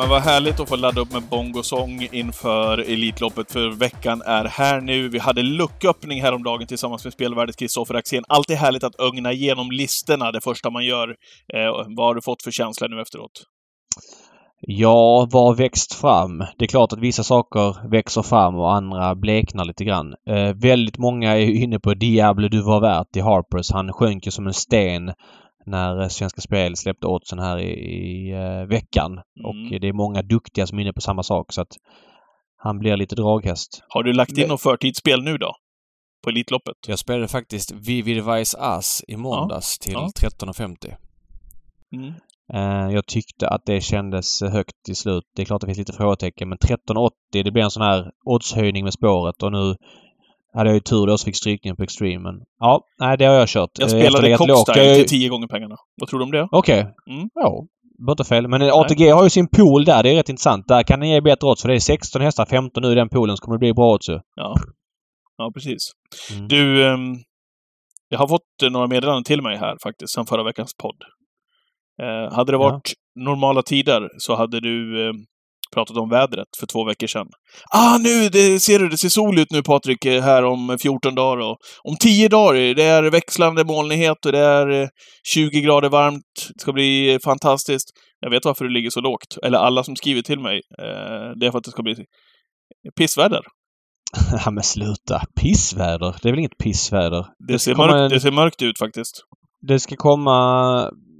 Men vad härligt att få ladda upp med bongosång inför Elitloppet, för veckan är här nu. Vi hade lucköppning häromdagen tillsammans med spelvärdet Kristoffer Axén. Alltid härligt att ögna igenom listorna det första man gör. Eh, vad har du fått för känsla nu efteråt? Ja, vad har växt fram? Det är klart att vissa saker växer fram och andra bleknar lite grann. Eh, väldigt många är inne på Diablo du var värt i Harpers. Han sjönk ju som en sten när Svenska Spel släppte oddsen här i, i uh, veckan. Mm. Och det är många duktiga som är inne på samma sak så att han blir lite draghäst. Har du lagt in något förtidsspel nu då? På Elitloppet? Jag spelade faktiskt Vivid Vice As i måndags ja. till ja. 13.50. Mm. Jag tyckte att det kändes högt i slut. Det är klart det finns lite frågetecken men 13.80 det blir en sån här oddshöjning med spåret och nu hade jag ju tur då så fick strykningen på Extremen. Ja, nej det har jag kört. Jag spelade Cockstyle till tio gånger pengarna. Vad tror du om det? Okej. Okay. Mm. Ja. Inte fel. Men ATG nej. har ju sin pool där. Det är rätt intressant. Där kan ni ge bättre odds för det är 16 hästar, 15 nu i den poolen så kommer det bli bra odds. Ja. Ja, precis. Mm. Du, um, jag har fått några meddelanden till mig här faktiskt, sen förra veckans podd. Uh, hade det varit ja. normala tider så hade du uh, pratat om vädret för två veckor sedan. Ah, nu! Det, ser du, det ser sol ut nu Patrik, eh, här om 14 dagar. Och om 10 dagar, det är växlande molnighet och det är 20 eh, grader varmt. Det ska bli fantastiskt. Jag vet varför det ligger så lågt. Eller alla som skriver till mig. Eh, det är för att det ska bli pissväder. Ja men sluta! Pissväder? Det är väl inget pissväder? Det, det ser, mörkt, en... det ser mörkt ut faktiskt. Det ska komma...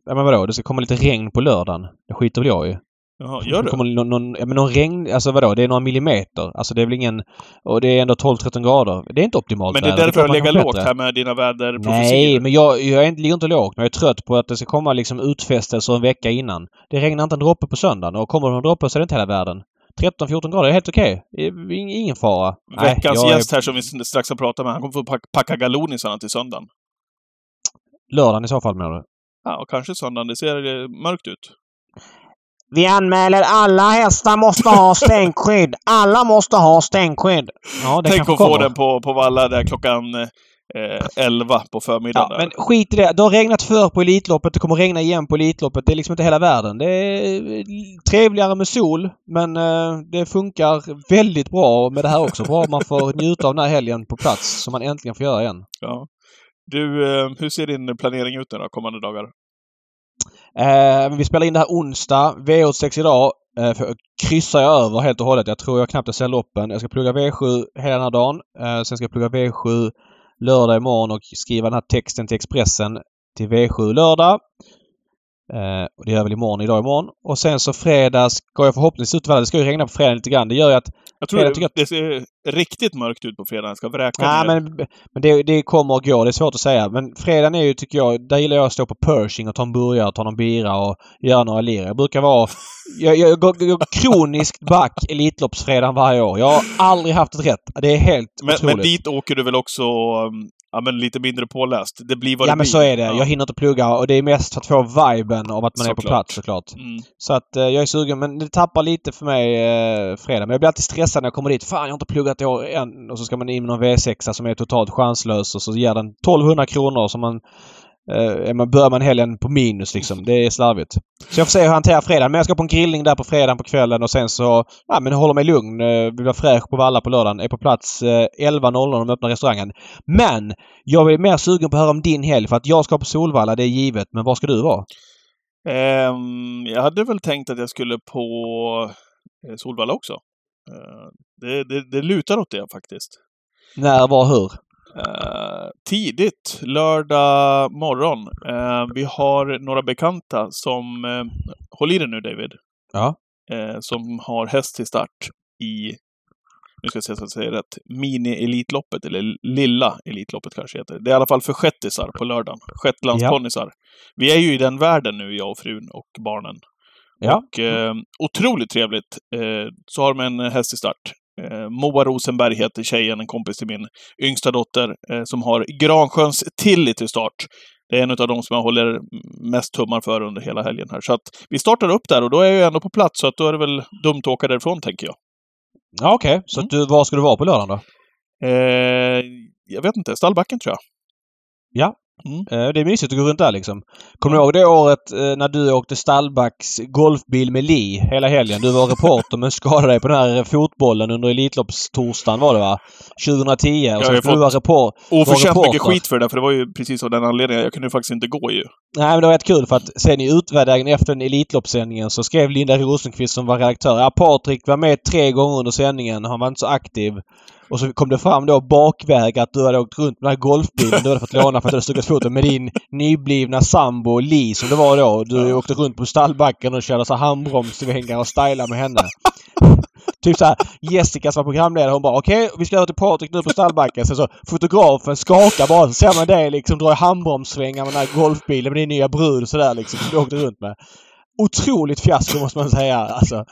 Ja men vadå? Det ska komma lite regn på lördagen. Det skiter väl jag i. Jaha, gör det? kommer någon, någon, ja, men någon regn... Alltså vadå? Det är några millimeter. Alltså det är väl ingen... Och det är ändå 12-13 grader. Det är inte optimalt Men det är därför du lägger lågt här med dina väderprofetior? Nej, men jag, jag är inte, ligger inte lågt. Men jag är trött på att det ska komma liksom utfästelser en vecka innan. Det regnar inte en droppe på söndagen och kommer det en droppe så är det inte hela världen. 13-14 grader är helt okej. Okay. Ingen fara. Veckans Nej, gäst är... här som vi strax har pratat med, han kommer få packa galonisarna till söndagen. Lördagen i så fall menar du? Ja, och kanske söndagen. Det ser mörkt ut. Vi anmäler alla hästar måste ha stänkskydd. Alla måste ha stänkskydd. Ja, Tänk att få den på, på Valla där klockan eh, 11 på förmiddagen. Ja, men skit i det. Det har regnat för på Elitloppet. Det kommer regna igen på Elitloppet. Det är liksom inte hela världen. Det är trevligare med sol, men eh, det funkar väldigt bra med det här också. Bra man får njuta av den här helgen på plats, som man äntligen får göra igen. Ja. Du, eh, hur ser din planering ut nu då, kommande dagar? Eh, vi spelar in det här onsdag. V86 idag eh, för, kryssar jag över helt och hållet. Jag tror jag knappt jag ser loppen. Jag ska plugga V7 hela den här dagen. Eh, sen ska jag plugga V7 lördag imorgon och skriva den här texten till Expressen till V7 lördag. Eh, och det gör jag väl imorgon, idag imorgon. Och sen så fredag ska jag förhoppningsvis ut Det ska ju regna på fredag lite grann. Det gör ju att... Jag tror det, att... det ser riktigt mörkt ut på fredag. Det ska vräka Nej, ner. men, men det, det kommer och går. Det är svårt att säga. Men fredagen är ju, tycker jag, där gillar jag att stå på Pershing och ta en burgare, ta någon bira och göra några lir. Jag brukar vara... Jag, jag, jag, jag går kroniskt back Elitloppsfredagen varje år. Jag har aldrig haft ett rätt. Det är helt men, otroligt. Men dit åker du väl också um, ja, men lite mindre påläst. Det blir vad ja, det men så är det. Ja. Jag hinner inte plugga och det är mest för att få viben av att man så är på klart. plats såklart. Mm. Så att eh, jag är sugen men det tappar lite för mig eh, fredag. Men jag blir alltid stressad när jag kommer dit. Fan, jag har inte pluggat i år än. Och så ska man in med någon V6 som är totalt chanslös och så ger den 1200 kronor som man Eh, man börjar man helgen på minus liksom. Det är slarvigt. Så jag får se hur jag hanterar fredagen. Men jag ska på en grillning där på fredagen på kvällen och sen så... Ja men håller mig lugn. Eh, vill vara fräsch på Valla på lördagen. Är på plats eh, 11.00 när de öppnar restaurangen. Men! Jag är mer sugen på att höra om din helg för att jag ska på Solvalla, det är givet. Men var ska du vara? Um, jag hade väl tänkt att jag skulle på eh, Solvalla också. Uh, det, det, det lutar åt det faktiskt. När, var, hur? Uh, tidigt, lördag morgon. Uh, vi har några bekanta som... Uh, håll i dig nu David. Ja. som har häst till start i, nu ska jag se så att jag säger rätt, mini-elitloppet, eller lilla elitloppet kanske heter. Det är i alla fall för shettisar på lördagen. Shetlandsponnysar. Ja. Vi är ju i den världen nu, jag och frun och barnen. Ja. Och eh, otroligt trevligt. Eh, så har de en häst i start. Eh, Moa Rosenberg heter tjejen, en kompis till min yngsta dotter, eh, som har Gransjöns Tilly till start. Det är en av de som jag håller mest tummar för under hela helgen här. Så att vi startar upp där och då är jag ändå på plats, så att då är det väl dumt att åka därifrån, tänker jag. Ja, okej. Okay. Så mm. du, var ska du vara på lördagen då? Eh, jag vet inte. Stallbacken, tror jag. Ja, Mm. Eh, det är mysigt att gå runt där liksom. Kommer du ihåg det året eh, när du åkte Stallbacks golfbil med Li hela helgen? Du var reporter men skadade dig på den här fotbollen under Elitloppstorsdagen var det va? 2010. Och så jag har fått report, oförtjänt mycket skit för det för det var ju precis av den anledningen. Jag kunde faktiskt inte gå ju. Nej men det var rätt kul för att sen i utvärderingen efter den Elitloppssändningen så skrev Linda Rosenqvist som var redaktör. Ja, Patrik var med tre gånger under sändningen. Han var inte så aktiv. Och så kom det fram då bakväg att du hade åkt runt med den här golfbilen du hade fått låna för att du hade stuckit foten med din nyblivna sambo Li som det var då. Du ja. åkte runt på stallbacken och körde så handbromssvängar och stylade med henne. typ såhär Jessica som var programledare hon bara okej okay, vi ska över till Patrik nu på stallbacken. Sen så fotografen skakar bara så ser man dig liksom dra i handbromssvängar med den här golfbilen med din nya brud sådär liksom som du åkte runt med. Otroligt fiasko måste man säga alltså.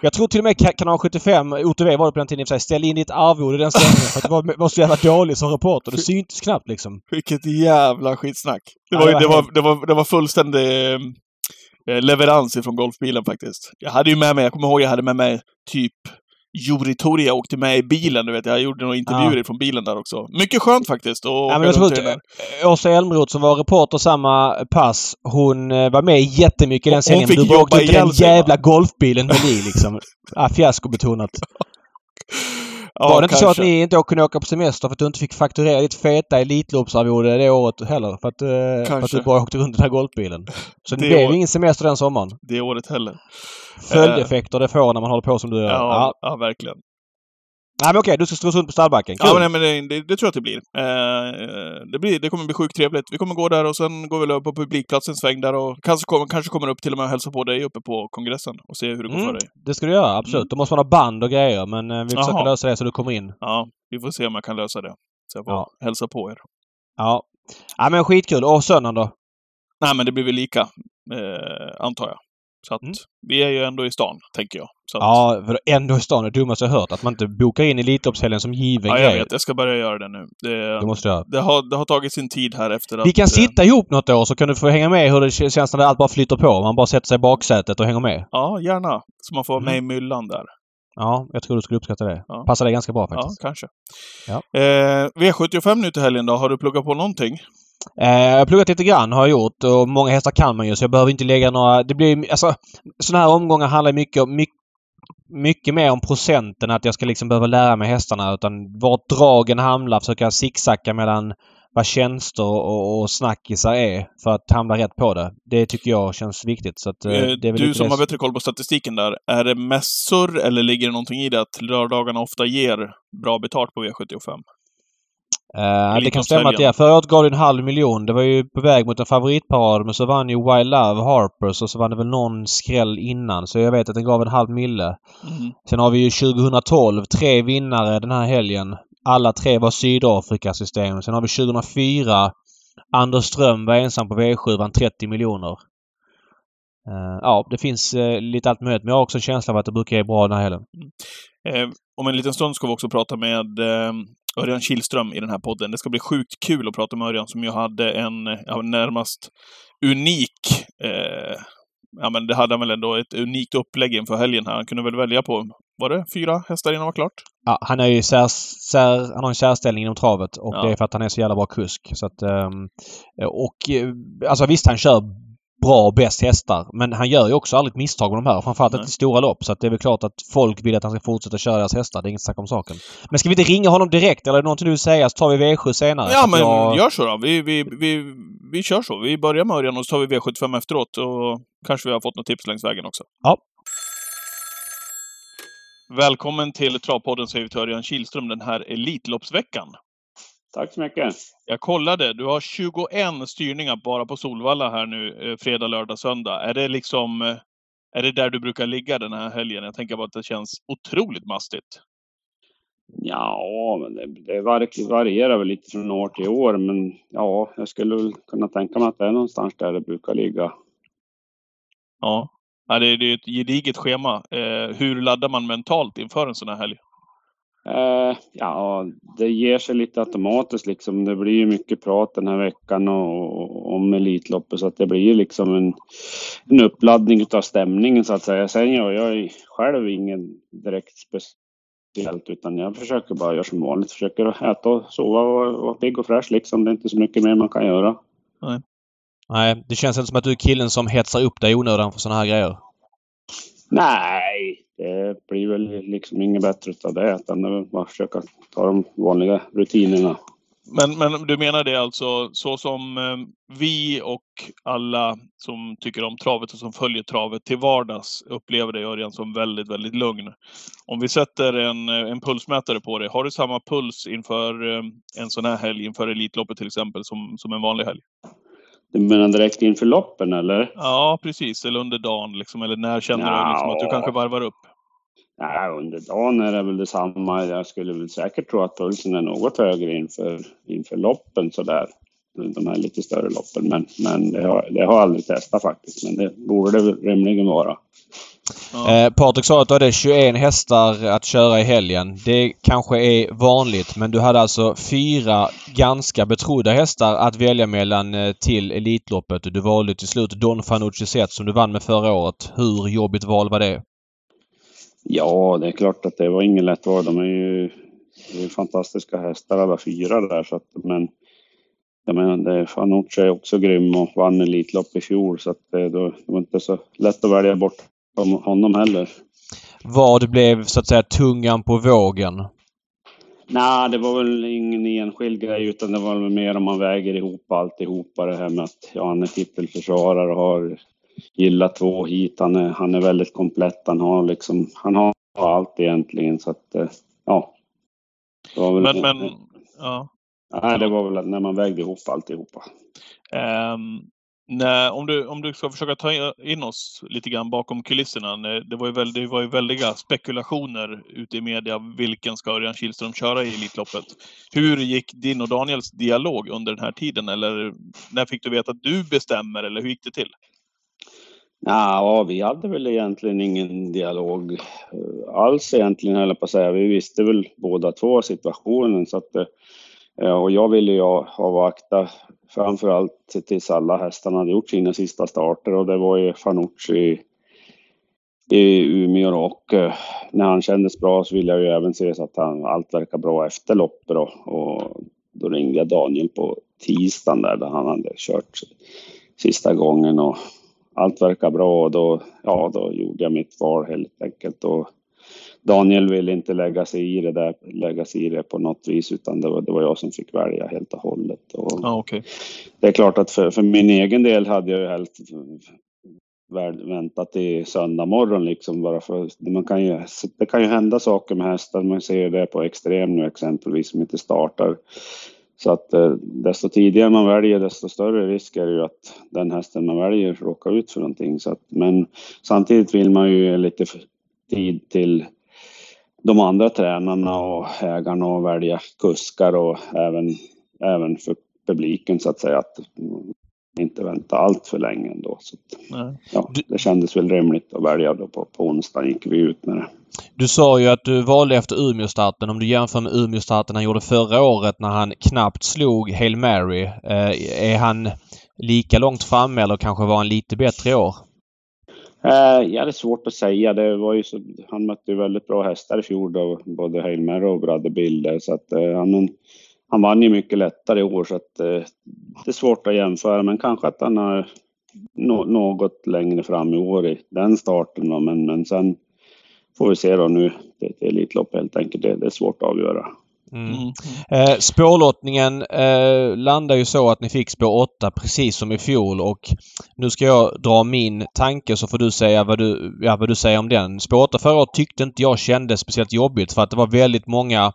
Jag tror till och med kanal 75, OTV var det på den tiden i och för sig, ställde in ditt arvode den sändningen för att du var, var så jävla dålig som reporter. Du syntes knappt liksom. Vilket jävla skitsnack. Det var, ja, det, var, det, var, det var fullständig eh, leverans ifrån golfbilen faktiskt. Jag hade ju med mig, jag kommer ihåg jag hade med mig typ Juri Toria åkte med i bilen, du vet. Jag gjorde några intervjuer ja. från bilen där också. Mycket skönt faktiskt. Ja, men jag Åsa Elmroth som var reporter samma pass, hon eh, var med jättemycket i den sändningen. Du åkte ut i den jävla golfbilen med Li liksom. ja, fiaskobetonat. Ja, var det inte kanske. så att ni inte kunde åka på semester för att du inte fick fakturera ditt feta Elitloppsarvode det året heller? För att, eh, för att du bara åkte runt den här golfbilen. Så det, det blev år... ingen semester den sommaren. Det året heller. Följdeffekter det får när man håller på som du gör. Ja, ja. ja verkligen. Nej men okej, du ska stå runt på stallbacken. Kul. Ja, men, men det, det, tror jag att det blir. Eh, det blir. Det kommer bli sjukt trevligt. Vi kommer gå där och sen går vi upp på publikplatsen sväng där och kanske kommer, kanske kommer upp till och med och hälsa på dig uppe på kongressen och se hur det går mm, för dig. Det ska du göra, absolut. Mm. Då måste man ha band och grejer men eh, vi försöker lösa det så du kommer in. Ja, vi får se om jag kan lösa det. Så jag får ja. hälsa på er. Ja. Ja men skitkul. Och söndagen då? Nej men det blir väl lika, eh, antar jag. Så att mm. vi är ju ändå i stan, tänker jag. Så ja, för ändå i stan är det dummaste jag hört. Att man inte bokar in Elitloppshelgen som given Ja, jag vet. Jag ska börja göra det nu. Det, det måste jag. Det har, det har tagit sin tid här efter att... Vi kan eh, sitta ihop något år så kan du få hänga med hur det känns när allt bara flyter på. Man bara sätter sig i baksätet och hänger med. Ja, gärna. Så man får vara med mm. i myllan där. Ja, jag tror du skulle uppskatta det. Ja. Passar dig ganska bra faktiskt. Ja, kanske. Ja. Eh, V75 nu till helgen då. Har du pluggat på någonting? Eh, jag har pluggat lite grann har jag gjort och många hästar kan man ju så jag behöver inte lägga några... Det blir... Alltså, sådana här omgångar handlar mycket, mycket, mycket mer om procenten att jag ska liksom behöva lära mig hästarna utan vart dragen hamnar försöka zigzacka mellan vad tjänster och, och snackisar är för att hamna rätt på det. Det tycker jag känns viktigt. Så att, eh, eh det du som har bättre koll på statistiken där, är det mässor eller ligger det någonting i det att lördagarna ofta ger bra betalt på V75? Uh, det kan stämma att det är. Förra året gav det en halv miljon. Det var ju på väg mot en favoritparad men så vann ju Wild Love Harpers och så vann det väl någon skräll innan. Så jag vet att den gav en halv mille. Mm. Sen har vi ju 2012 tre vinnare den här helgen. Alla tre var Sydafrikasystem. Sen har vi 2004 Anders Ström var ensam på V7 vann 30 miljoner. Uh, ja, det finns uh, lite allt möjligt men jag har också en känsla av att det brukar ge bra den här helgen. Mm. om en liten stund ska vi också prata med Örjan Kihlström i den här podden. Det ska bli sjukt kul att prata med Örjan som ju hade en ja, närmast unik eh, ja, men det hade han väl ändå ett unikt upplägg inför helgen här. Han kunde väl välja på, var det fyra hästar innan det var klart? Ja, han är ju sär, sär, han har en särställning inom travet och ja. det är för att han är så jävla bra kusk. Så att, um, och eh, alltså visst, han kör bra och bäst hästar. Men han gör ju också aldrig ett misstag med de här. Framförallt inte i stora lopp. Så att det är väl klart att folk vill att han ska fortsätta köra deras hästar. Det är inget snack om saken. Men ska vi inte ringa honom direkt eller är det någonting du vill säga så tar vi V7 senare? Ja men jag... gör så då. Vi, vi, vi, vi kör så. Vi börjar med Örjan och så tar vi V75 efteråt. Och kanske vi har fått något tips längs vägen också. Ja. Välkommen till Travpodden säger vi till Örjan Kihlström den här Elitloppsveckan. Tack så mycket. Jag kollade, du har 21 styrningar bara på Solvalla här nu, eh, fredag, lördag, söndag. Är det liksom, eh, är det där du brukar ligga den här helgen? Jag tänker bara att det känns otroligt mastigt. Ja, men det, det varierar väl lite från år till år, men ja, jag skulle kunna tänka mig att det är någonstans där det brukar ligga. Ja, det är ett gediget schema. Eh, hur laddar man mentalt inför en sån här helg? Uh, ja, det ger sig lite automatiskt liksom. Det blir ju mycket prat den här veckan och, och om Elitloppet så att det blir liksom en, en uppladdning utav stämningen så att säga. Sen gör jag själv ingen direkt speciellt utan jag försöker bara göra som vanligt. Försöker äta och sova och vara pigg och fräsch liksom. Det är inte så mycket mer man kan göra. Nej. Nej, det känns inte som att du är killen som hetsar upp dig i onödan för sådana här grejer. Nej, det blir väl liksom inget bättre av det. Utan det är bara att försöka ta de vanliga rutinerna. Men, men du menar det alltså så som eh, vi och alla som tycker om travet och som följer travet till vardags upplever dig Örjan som väldigt, väldigt lugn. Om vi sätter en, en pulsmätare på dig, har du samma puls inför eh, en sån här helg, inför Elitloppet till exempel, som, som en vanlig helg? Du menar direkt inför loppen eller? Ja, precis. Eller under dagen liksom. Eller när känner ja. du liksom att du kanske varvar upp? Nej, under dagen är det väl detsamma. Jag skulle väl säkert tro att pulsen är något högre inför, inför loppen sådär. De här lite större loppen. Men, men det, har, det har jag aldrig testat faktiskt. Men det borde det rimligen vara. Ja. Eh, Patrik sa att du hade 21 hästar att köra i helgen. Det kanske är vanligt men du hade alltså fyra ganska betrodda hästar att välja mellan eh, till Elitloppet. Du valde till slut Don Fanucci Zet som du vann med förra året. Hur jobbigt val var det? Ja, det är klart att det var ingen lätt val. De är ju, är fantastiska hästar alla fyra där. Så att, men jag menar, det, Fanucci är också grym och vann Elitlopp i fjol så att det, då, det var inte så lätt att välja bort honom heller. Vad blev så att säga tungan på vågen? Nej, det var väl ingen enskild grej utan det var väl mer om man väger ihop alltihopa det här med att ja, han är titelförsvarare och har gillat två hit. Han är, han är väldigt komplett. Han har liksom, han har allt egentligen så att eh, ja. Men, men, ja. Nej, det var väl när man vägde ihop alltihopa. Um, Nej, om, du, om du ska försöka ta in oss lite grann bakom kulisserna. Det var ju, väl, det var ju väldiga spekulationer ute i media. Vilken ska Örjan Kihlström köra i Elitloppet? Hur gick din och Daniels dialog under den här tiden? Eller när fick du veta att du bestämmer? Eller hur gick det till? Ja, vi hade väl egentligen ingen dialog eh, alls egentligen, höll på att säga. Vi visste väl båda två situationen. Så att, eh, och jag ville ju avvakta framförallt tills alla hästarna hade gjort sina sista starter och det var ju Fanucci i Umeå och eh, när han kändes bra så ville jag ju även se så att han, allt verkar bra efter loppet då. och då ringde jag Daniel på tisdagen där, där han hade kört sista gången och allt verkar bra och då, ja, då gjorde jag mitt val helt enkelt. Och Daniel ville inte lägga sig i det där, lägga sig i det på något vis utan det var, det var jag som fick välja helt och hållet. Och ah, okay. Det är klart att för, för min egen del hade jag ju helst väntat till söndag morgon liksom bara för man kan ju, det kan ju hända saker med hästar. Man ser det på extrem nu exempelvis som inte startar. Så att eh, desto tidigare man väljer desto större risk är det ju att den hästen man väljer råkar ut för någonting. Så att, men samtidigt vill man ju lite tid till de andra tränarna och ägarna och välja kuskar och även, även för publiken så att säga att inte vänta allt för länge ändå. Så ja, det kändes väl rimligt att välja då på, på onsdag gick vi ut med det. Du sa ju att du valde efter Umeå-starten. Om du jämför med Umeå-starten han gjorde förra året när han knappt slog Hail Mary. Eh, är han lika långt framme eller kanske var han lite bättre i år? Eh, ja, det är svårt att säga. Det var ju så, han mötte ju väldigt bra hästar i fjol då, både Hailmer och Bradde Bilder. Så att, eh, han, han vann ju mycket lättare i år så att eh, det är svårt att jämföra. Men kanske att han har något längre fram i år i den starten. Då. Men, men sen får vi se då nu. Det är ett Elitlopp helt enkelt. Det, det är svårt att avgöra. Mm. mm. Eh, spårlottningen eh, landar ju så att ni fick spår 8 precis som i fjol och nu ska jag dra min tanke så får du säga vad du, ja, vad du säger om den. Spår 8 förra året tyckte inte jag kändes speciellt jobbigt för att det var väldigt många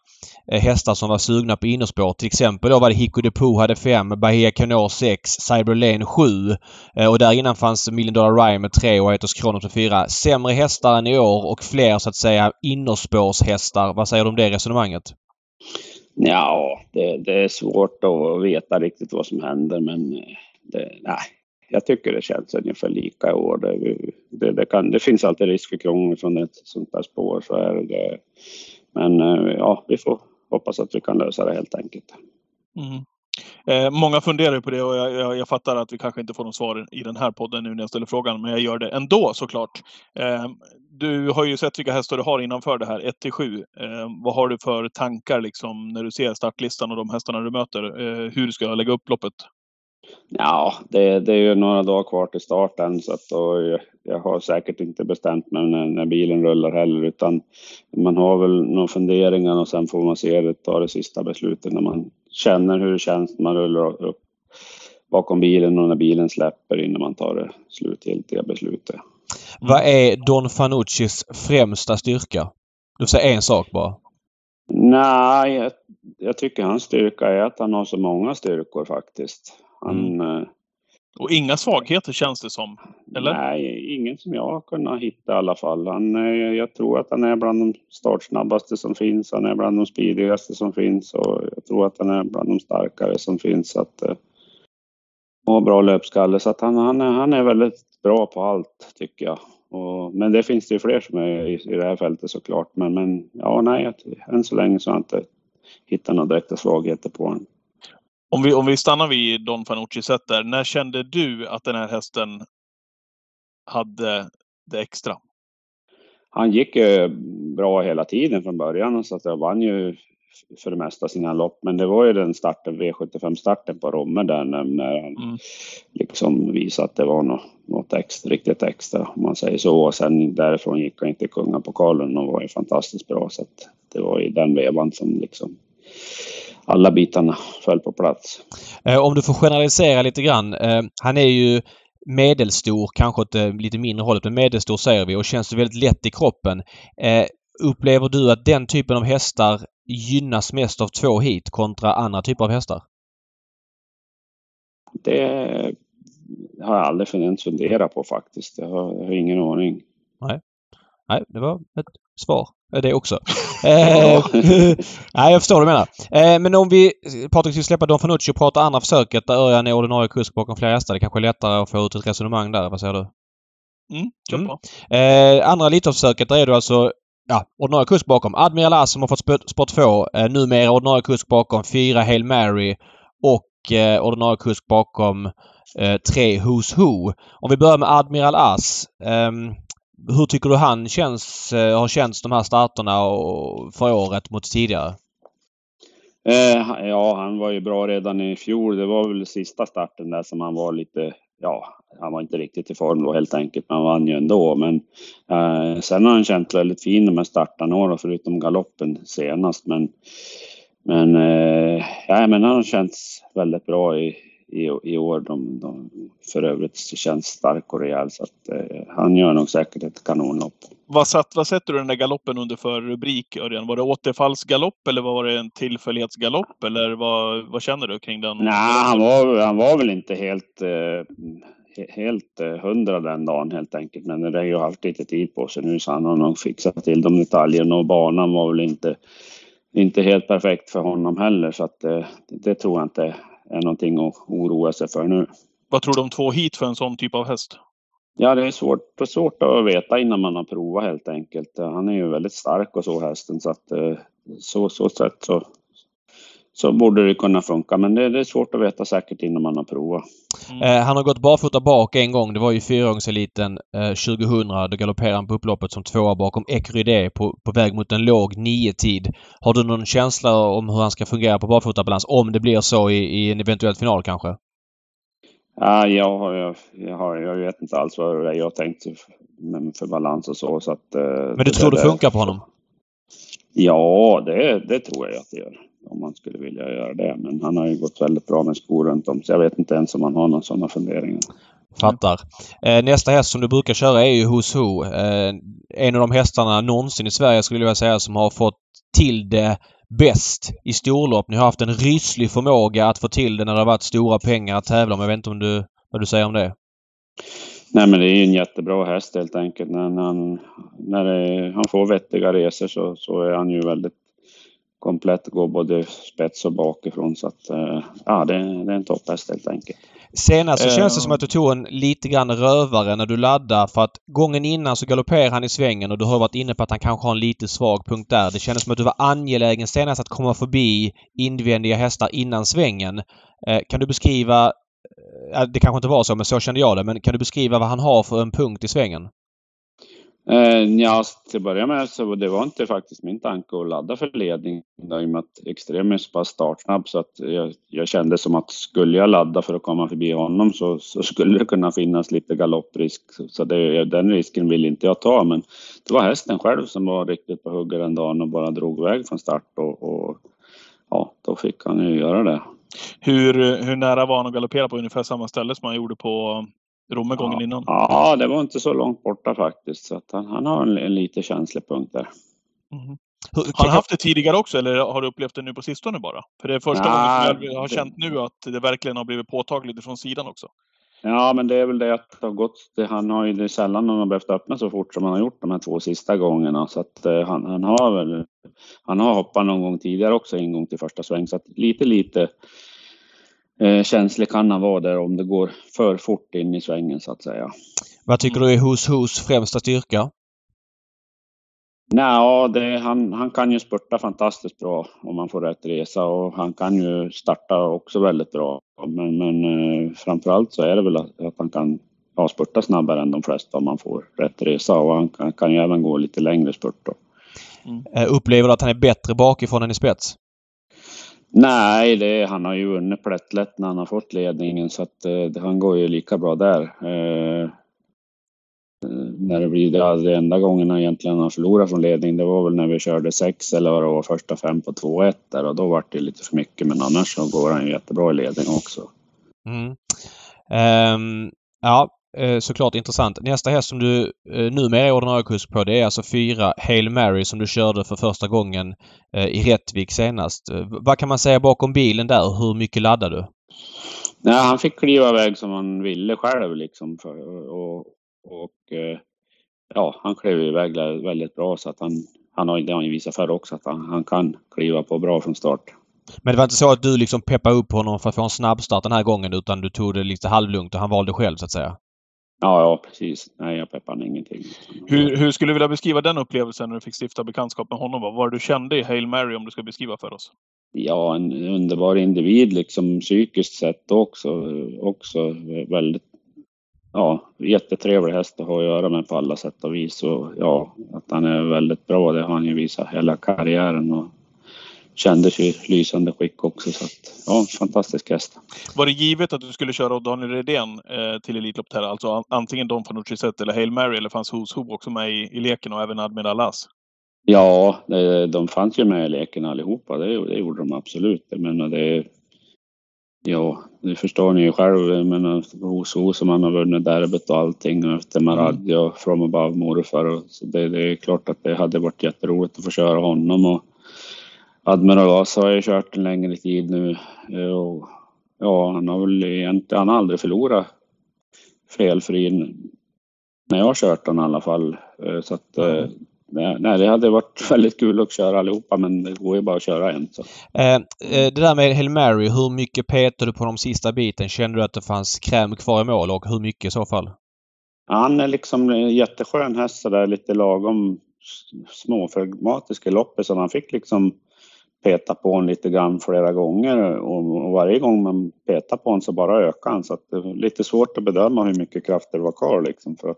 eh, hästar som var sugna på innerspår. Till exempel då var det Hicko de Poo hade 5, Bahia Canor 6, Cyber Lane 7 eh, och där innan fanns Million Dollar Rhyme med 3 och Etos Kronos med 4. Sämre hästar än i år och fler så att säga innerspårshästar. Vad säger du om det resonemanget? Ja, det, det, är svårt att veta riktigt vad som händer men eh, det, nej, jag tycker det känns ungefär lika i år. Det, det, det, kan, det finns alltid risk för krångel från ett sånt där spår. Så är det. Men eh, ja, vi får hoppas att vi kan lösa det helt enkelt. Mm. Eh, många funderar på det och jag, jag, jag, fattar att vi kanske inte får någon svar i den här podden nu när jag ställer frågan, men jag gör det ändå såklart. Eh, du har ju sett vilka hästar du har innanför det här, 1 till 7. Eh, vad har du för tankar liksom när du ser startlistan och de hästarna du möter? Eh, hur ska jag lägga upp loppet? Ja, det, det, är ju några dagar kvar till starten så att då, jag har säkert inte bestämt mig när, när, bilen rullar heller utan man har väl några funderingar och sen får man se det, ta det sista beslutet när man känner hur det känns när man rullar upp bakom bilen och när bilen släpper innan man tar det slutgiltiga beslutet. Vad är Don Fanuccis främsta styrka? Du säger en sak bara. Nej, jag, jag, tycker hans styrka är att han har så många styrkor faktiskt. Han, mm. Eh, och inga svagheter känns det som? Eller? Nej, ingen som jag har kunnat hitta i alla fall. Han, jag tror att han är bland de startsnabbaste som finns. Han är bland de speedigaste som finns och jag tror att han är bland de starkare som finns. Så att, och bra löpskalle så att han, han, är, han är väldigt bra på allt tycker jag. Och, men det finns det ju fler som är i, i det här fältet såklart. Men, men ja, nej, än så länge så har jag inte hittat några direkta svagheter på honom. Om vi, om vi stannar vid Don Fanucci sett där. När kände du att den här hästen hade det extra? Han gick ju bra hela tiden från början så att jag vann ju för det mesta sina lopp. Men det var ju den starten, V75-starten på Romme där när, han mm. liksom visade att det var något, något extra, riktigt extra om man säger så. Och sen därifrån gick han inte kungapokalen och var ju fantastiskt bra. Så att det var i den vevan som liksom alla bitarna föll på plats. Eh, om du får generalisera lite grann. Eh, han är ju medelstor, kanske åt eh, lite mindre hållet, men medelstor säger vi och känns väldigt lätt i kroppen. Upplever du att den typen av hästar gynnas mest av två hit kontra andra typer av hästar? Det har jag aldrig funderat på faktiskt. Jag har, jag har ingen aning. Nej. Nej, det var ett svar det också. eh, nej, jag förstår vad du menar. Eh, men om vi, Patrik, ska släppa Don Fanucci och prata andra försöket där Örjan är ordinarie kusk bakom flera hästar. Det kanske är lättare att få ut ett resonemang där. Vad säger du? Mm, kör mm. Eh, andra Elitloppsförsöket, där är du alltså ja, ordinarie kusk bakom Admiral As som har fått spår 2. Eh, numera ordinarie kusk bakom 4 Hail Mary och eh, ordinarie kusk bakom eh, 3 Who's Who. Om vi börjar med Admiral As. Eh, hur tycker du han känns, eh, har känts de här starterna för året mot tidigare? Eh, ja, han var ju bra redan i fjol. Det var väl sista starten där som han var lite, ja, han var inte riktigt i form då helt enkelt, men han vann ju ändå. Men eh, sen har han känt väldigt fin de här startarna då, förutom galoppen senast. Men, men, eh, ja, men han har känts väldigt bra i, i, i år. De, de för övrigt känns stark och rejäl så att eh, han gör nog säkert ett kanonlopp. Vad, satt, vad sätter du den där galoppen under för rubrik, Örjan? Var det återfallsgalopp eller var det en tillfällighetsgalopp? Eller vad, vad känner du kring den? Nej, han var, han var väl inte helt, eh, helt eh, hundra den dagen helt enkelt. Men det har ju haft lite tid på sig nu så han har nog fixat till de detaljerna och banan var väl inte, inte helt perfekt för honom heller. Så att eh, det tror jag inte är någonting att oroa sig för nu. Vad tror du om två hit för en sån typ av häst? Ja, det är svårt, svårt att veta innan man har provat helt enkelt. Han är ju väldigt stark och så hästen så att eh, så, så sätt så, så borde det kunna funka. Men det, det, är svårt att veta säkert innan man har provat. Mm. Eh, han har gått barfota bak en gång. Det var ju fyraåringseliten eh, 2000. Då galopperade han på upploppet som tvåa bakom Ecuride på, på väg mot en låg nio tid. Har du någon känsla om hur han ska fungera på barfotabalans? Om det blir så i, i en eventuell final kanske? Ja, jag, jag, jag, har, jag vet inte alls vad jag har tänkt för balans och så. så att, eh, Men du tror det, det funkar på honom? Ja, det, det tror jag att det gör. Om man skulle vilja göra det. Men han har ju gått väldigt bra med skor runt om. Så jag vet inte ens om han har några sådana funderingar. Fattar. Eh, nästa häst som du brukar köra är ju Who's Who. Eh, en av de hästarna någonsin i Sverige skulle jag vilja säga som har fått till det bäst i storlopp. Ni har haft en ryslig förmåga att få till det när det har varit stora pengar att tävla om. Jag vet inte om du, vad du säger om det? Nej men det är en jättebra häst helt enkelt. När han, när det, han får vettiga resor så, så är han ju väldigt komplett, går både spets och bakifrån. Så att, eh, ja, det, det är en topphäst helt enkelt. Senast så uh, känns det som att du tog en lite grann rövare när du laddade för att gången innan så galopperade han i svängen och du har varit inne på att han kanske har en lite svag punkt där. Det kändes som att du var angelägen senast att komma förbi invändiga hästar innan svängen. Uh, kan du beskriva, det kanske inte var så men så kände jag det, men kan du beskriva vad han har för en punkt i svängen? Eh, ja, alltså, till att börja med så det var inte faktiskt min tanke att ladda för ledning i och med att Extrem är så pass startsnabb så att jag, jag, kände som att skulle jag ladda för att komma förbi honom så, så skulle det kunna finnas lite galopprisk. Så det, den risken vill inte jag ta men det var hästen själv som var riktigt på hugget den dagen och bara drog iväg från start och, och ja, då fick han ju göra det. Hur, hur nära var han att galoppera på ungefär samma ställe som han gjorde på Romme gången ja, innan? Ja, det var inte så långt borta faktiskt. Så att han, han har en, en lite känslig punkt där. Mm. Har han haft det tidigare också eller har du upplevt det nu på sistone bara? För det är första ja, gången jag har det... känt nu att det verkligen har blivit påtagligt från sidan också. Ja, men det är väl det att det har gått. Det, han har ju det sällan han har behövt öppna så fort som han har gjort de här två sista gångerna. Så att uh, han, han har väl, han har hoppat någon gång tidigare också, en gång till första sväng. Så att lite, lite eh, känslig kan han vara där om det går för fort in i svängen så att säga. Vad tycker du är Hos Hos främsta styrka? Nej, han, han kan ju spurta fantastiskt bra om man får rätt resa och han kan ju starta också väldigt bra. Men, men eh, framförallt så är det väl att, att han kan ja, spurta snabbare än de flesta om man får rätt resa och han kan, kan ju även gå lite längre spurt. Då. Mm. Eh, upplever du att han är bättre bakifrån än i spets? Nej, det, han har ju vunnit plättlätt när han har fått ledningen så att eh, han går ju lika bra där. Eh, eh när det blir det, det enda gången han egentligen har förlorat från ledning det var väl när vi körde sex eller vad det var första fem på 2-1 där och då var det lite för mycket men annars så går han ju jättebra i ledning också. Mm. Um, ja, Eh, såklart intressant. Nästa häst som du eh, numera är ordinarie kusk på det är alltså fyra Hail Mary som du körde för första gången eh, i Rättvik senast. Vad kan man säga bakom bilen där? Hur mycket laddade du? Nej, han fick kliva iväg som han ville själv liksom. För, och, och ja, han klev iväg väldigt bra så att han, han har, det har han ju visat förr också att han, han kan kliva på bra från start. Men det var inte så att du liksom peppade upp honom för att få en snabbstart den här gången utan du tog det lite halvlugnt och han valde själv så att säga? Ja, ja precis. Nej, jag peppar ingenting. Hur, hur skulle du vilja beskriva den upplevelsen när du fick stifta bekantskap med honom? Vad var det du kände i Hail Mary om du ska beskriva för oss? Ja, en underbar individ liksom psykiskt sett också. Också väldigt, ja, jättetrevlig häst att ha att göra med på alla sätt och vis. Och ja, att han är väldigt bra, det har han ju visat hela karriären. Och kändes i lysande skick också. Så att, ja, fantastisk häst. Var det givet att du skulle köra Daniel Redén eh, till Elitloppet här? Alltså antingen Don Fanucci Zet eller Hail Mary eller fanns Who's Who också med i, i leken och även Admiral As? Ja, det, de fanns ju med i leken allihopa. Det, det gjorde de absolut. Jag menar, det, ja, det förstår ni ju själv. Jag menar, Who's som han har vunnit derbyt och allting och efter Maradja och From Above morfar. Så det, det är klart att det hade varit jätteroligt att få köra honom. Och, Admiral As har ju kört en längre tid nu eh, och ja, han har väl egentligen, han har aldrig förlorat felfri när jag har kört den i alla fall. Eh, så att mm. Nej, det hade varit väldigt kul att köra allihopa men det går ju bara att köra en. Så. Eh, det där med Hail Mary, hur mycket petade du på de sista biten? Kände du att det fanns kräm kvar i mål och hur mycket i så fall? Han är liksom en jätteskön häst sådär lite lagom småflegmatisk i loppet så han fick liksom peta på honom lite grann flera gånger och, varje gång man petar på honom så bara ökar han. Så att det är lite svårt att bedöma hur mycket krafter det var kvar liksom för att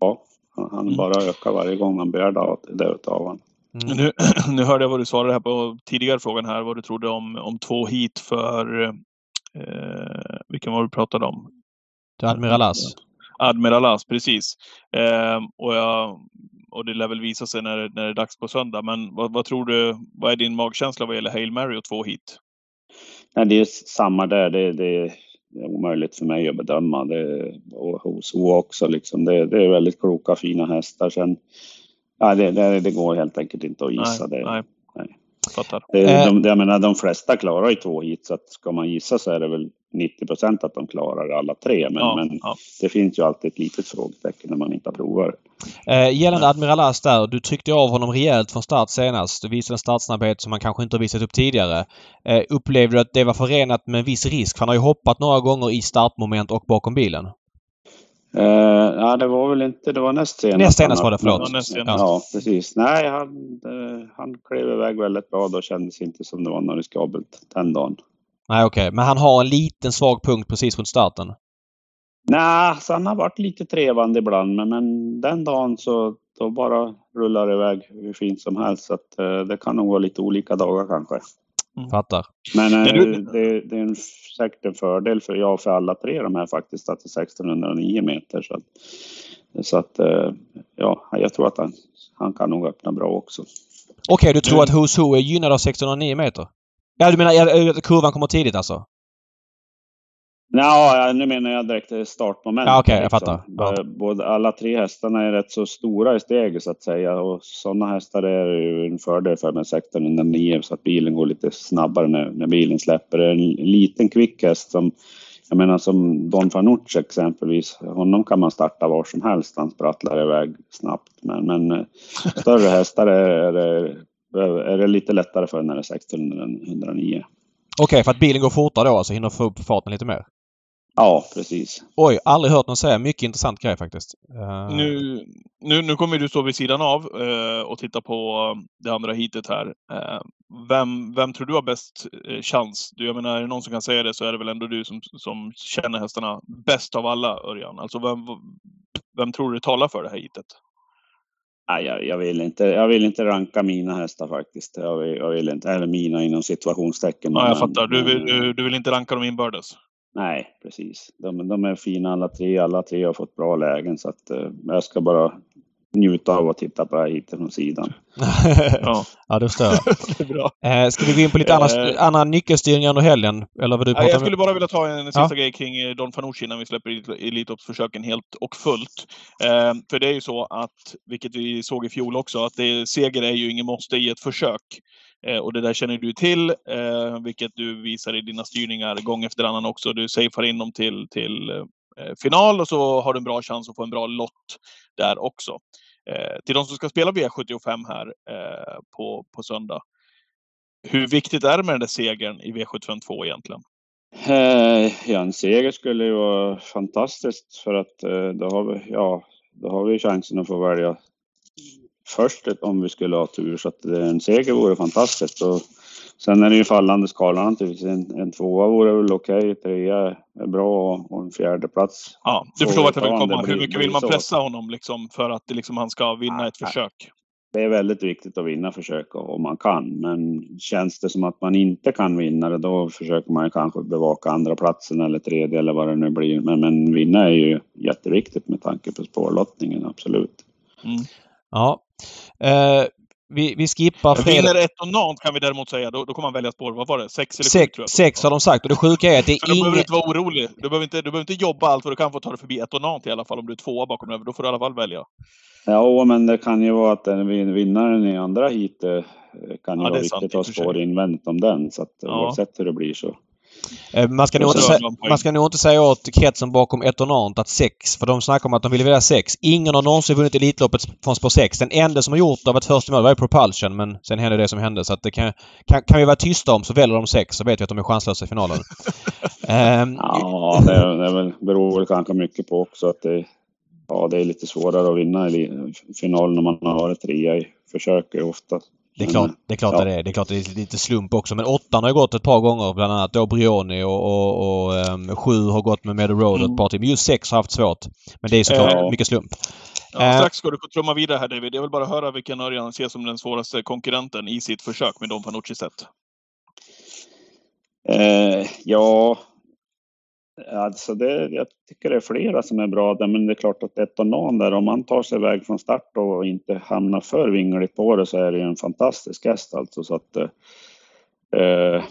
ja, han mm. bara ökar varje gång man begär det utav honom. Mm. Nu, nu hörde jag vad du svarade här på tidigare frågan här, vad du trodde om, om två hit för eh, vilken var du pratade om? Admiral As. Admiral As, precis. Eh, och jag och det lär väl visa sig när, när det är dags på söndag. Men vad, vad, tror du, vad är din magkänsla vad gäller Hail Mary och två hit? Nej, det är samma där. Det, det är omöjligt för mig att bedöma. Det, och hos O också liksom. Det, det, är väldigt kloka, fina hästar. Sen, ja, det, det, det går helt enkelt inte att gissa. Nej, det, nej. Fattar. Det, de, jag menar, de flesta klarar ju två hit, så att ska man gissa så är det väl 90 procent att de klarar alla tre. Men, ja, men ja. det finns ju alltid ett litet frågetecken när man inte provar. Eh, gällande Admiral As där. Du tryckte av honom rejält från start senast. Du visade en startsnabbhet som han kanske inte har visat upp tidigare. Eh, upplevde du att det var förenat med en viss risk? Han har ju hoppat några gånger i startmoment och bakom bilen. Uh, ja, det var väl inte... Det var näst senast. Näst senast var det, förlåt. Senast. Ja, precis. Nej, han, uh, han klev iväg väldigt bra. Då kändes inte som det var något riskabelt den dagen. Nej, okej. Okay. Men han har en liten svag punkt precis runt starten? Nej, så han har varit lite trevande ibland, men, men den dagen så då bara rullar det iväg hur fint som helst. Så att, eh, det kan nog vara lite olika dagar kanske. Mm. Fattar. Men eh, det, det, är en, säkert en fördel för jag för alla tre de här faktiskt att det är 1609 meter. Så att, så att eh, ja, jag tror att han, han kan nog öppna bra också. Okej, okay, du tror att Who's Who är gynnad av 1609 meter? Ja, du menar att kurvan kommer tidigt alltså? Ja, nu menar jag direkt startmoment. Ja, Okej, okay, jag fattar. Ja. Både, alla tre hästarna är rätt så stora i steget så att säga och sådana hästar är ju en fördel för med 1609 så att bilen går lite snabbare när, när bilen släpper. En liten kvick häst som jag menar som Don Fanucci exempelvis, honom kan man starta var som helst, han sprattlar iväg snabbt. Men, men eh, större hästar är, är, är det lite lättare för när det är 1609. Okej, okay, för att bilen går fortare då, alltså hinner få upp farten lite mer? Ja, precis. Oj, aldrig hört någon säga. Mycket intressant grej faktiskt. Uh... Nu, nu, nu kommer du stå vid sidan av uh, och titta på det andra hitet här. Uh, vem, vem tror du har bäst chans? Du, jag menar, är det någon som kan säga det så är det väl ändå du som, som känner hästarna bäst av alla, Örjan. Alltså, vem, vem tror du talar för det här hitet? Nej, jag, jag, vill inte, jag vill inte ranka mina hästar faktiskt. Jag vill, jag vill inte, eller mina inom situationstecken. Ja, jag fattar. Du vill, du, du vill inte ranka dem inbördes? Nej, precis. De, de, är fina alla tre. Alla tre har fått bra lägen så att eh, jag ska bara njuta av att titta på det här hit från sidan. ja. ja, det förstår jag. bra. Eh, ska vi gå in på lite andra, eh. andra nyckelstyrningar under helgen? Eller vad du ja, jag skulle bara vilja ta en sista ja. grej kring eh, Don Fanucci innan vi släpper Elitloppsförsöken helt och fullt. Eh, för det är ju så att, vilket vi såg i fjol också, att det, seger är ju ingen måste i ett försök. Eh, och det där känner du till, eh, vilket du visar i dina styrningar gång efter annan också. Du safear in dem till, till Eh, final och så har du en bra chans att få en bra lott där också. Eh, till de som ska spela V75 här eh, på, på söndag. Hur viktigt är det med den där segern i V752 egentligen? ja, en seger skulle ju vara fantastiskt för att då har vi, ja, då har vi chansen att få välja först om vi skulle ha tur. Så att en seger vore fantastiskt. Och sen är det ju fallande skala naturligtvis. En, en tvåa vore väl okej, okay, trea är bra och en fjärde plats. Ja, du förstår vart jag vill komma. Hur mycket vill man pressa honom liksom för att liksom han ska vinna ja, ett försök? Det är väldigt viktigt att vinna försök om man kan, men känns det som att man inte kan vinna det, då försöker man kanske bevaka andra platsen eller tredje eller vad det nu blir. Men, men vinna är ju jätteviktigt med tanke på spårlottningen, absolut. Mm. Ja. Uh, vi, vi skippar fredag. Vinner ett och nant kan vi däremot säga. Då, då kommer man välja spår. Vad var det? Sex eller sex, sju, Sex har de sagt. Och det sjuka är att det är ingen... Du behöver inte vara orolig. Du behöver inte, du behöver inte jobba allt vad du kan för att ta dig förbi ett och nant i alla fall. Om du är tvåa bakom över. Då får du i alla fall välja. Ja, men det kan ju vara att den vinnaren i andra hit kan ju ja, vara viktigt att ha spår invändigt om den. Så att ja. oavsett hur det blir så Eh, man ska, nog inte, säga, man ska nog inte säga åt kretsen bakom Etonant att 6, för de snackar om att de vill välja 6. Ingen har någonsin vunnit Elitloppet från spår 6. Den enda som har gjort det av ett första mål var Propulsion, men sen hände det som hände. Så att det kan, kan, kan vi vara tysta om så väljer de 6 så vet vi att de är chanslösa i finalen. um, ja, det, det beror väl kanske mycket på också att det, ja, det är lite svårare att vinna i finalen när man har varit trea i försök ofta. Det är klart, det är klart ja. det är. Det är klart det är lite slump också. Men åttan har ju gått ett par gånger. Bland annat då Brioni och, och, och um, sju har gått med Meadow Road mm. ett par till. Men just sex har haft svårt. Men det är såklart äh, mycket slump. Ja, eh. strax ska du få trumma vidare här David. Jag vill bara höra vilken Örjan ser som den svåraste konkurrenten i sitt försök med Don Fanucci sett. Eh, ja, Alltså det, jag tycker det är flera som är bra där, men det är klart att ett Etonan där, om man tar sig iväg från start och inte hamnar för vingligt på det så är det ju en fantastisk häst alltså. Så att, eh,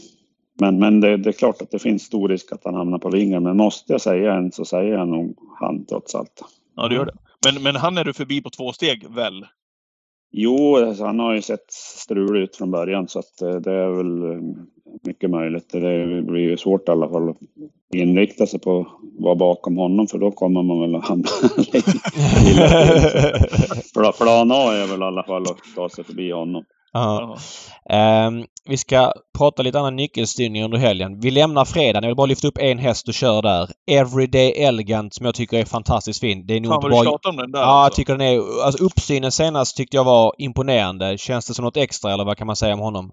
men men det, det, är klart att det finns stor risk att han hamnar på vingen, men måste jag säga en så säger jag nog han trots allt. Ja, det gör det. Men, men han är du förbi på två steg väl? Jo, alltså, han har ju sett strulig ut från början så att eh, det är väl eh, mycket möjligt. Det blir ju svårt i alla fall att inrikta sig på att vara bakom honom för då kommer man väl att hamna Plan A är väl i alla fall att ta sig förbi honom. Ja. Um, vi ska prata lite annan nyckelstyrning under helgen. Vi lämnar fredagen. Jag vill bara lyfta upp en häst och kör där. Everyday Elegant som jag tycker är fantastiskt fin. Det är nog Fan vad du om den där. Ja, alltså. jag tycker den är... Alltså uppsynen senast tyckte jag var imponerande. Känns det som något extra eller vad kan man säga om honom?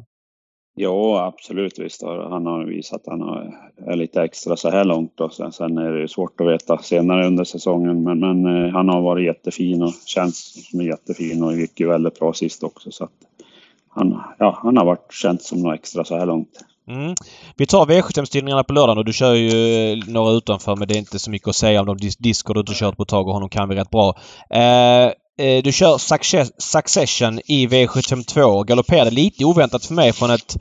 Ja, absolut. Visst han har visat att han är lite extra så här långt. Då. Sen, sen är det svårt att veta senare under säsongen. Men, men eh, han har varit jättefin och känns som jättefin och gick ju väldigt bra sist också. Så att han, ja, han har varit känt som något extra så här långt. Mm. Vi tar V75-styrningarna på lördagen och du kör ju eh, några utanför men det är inte så mycket att säga om de diskor du inte kört på ett tag och honom kan vi rätt bra. Eh, eh du kör Succession i V752. Galopperade lite oväntat för mig från ett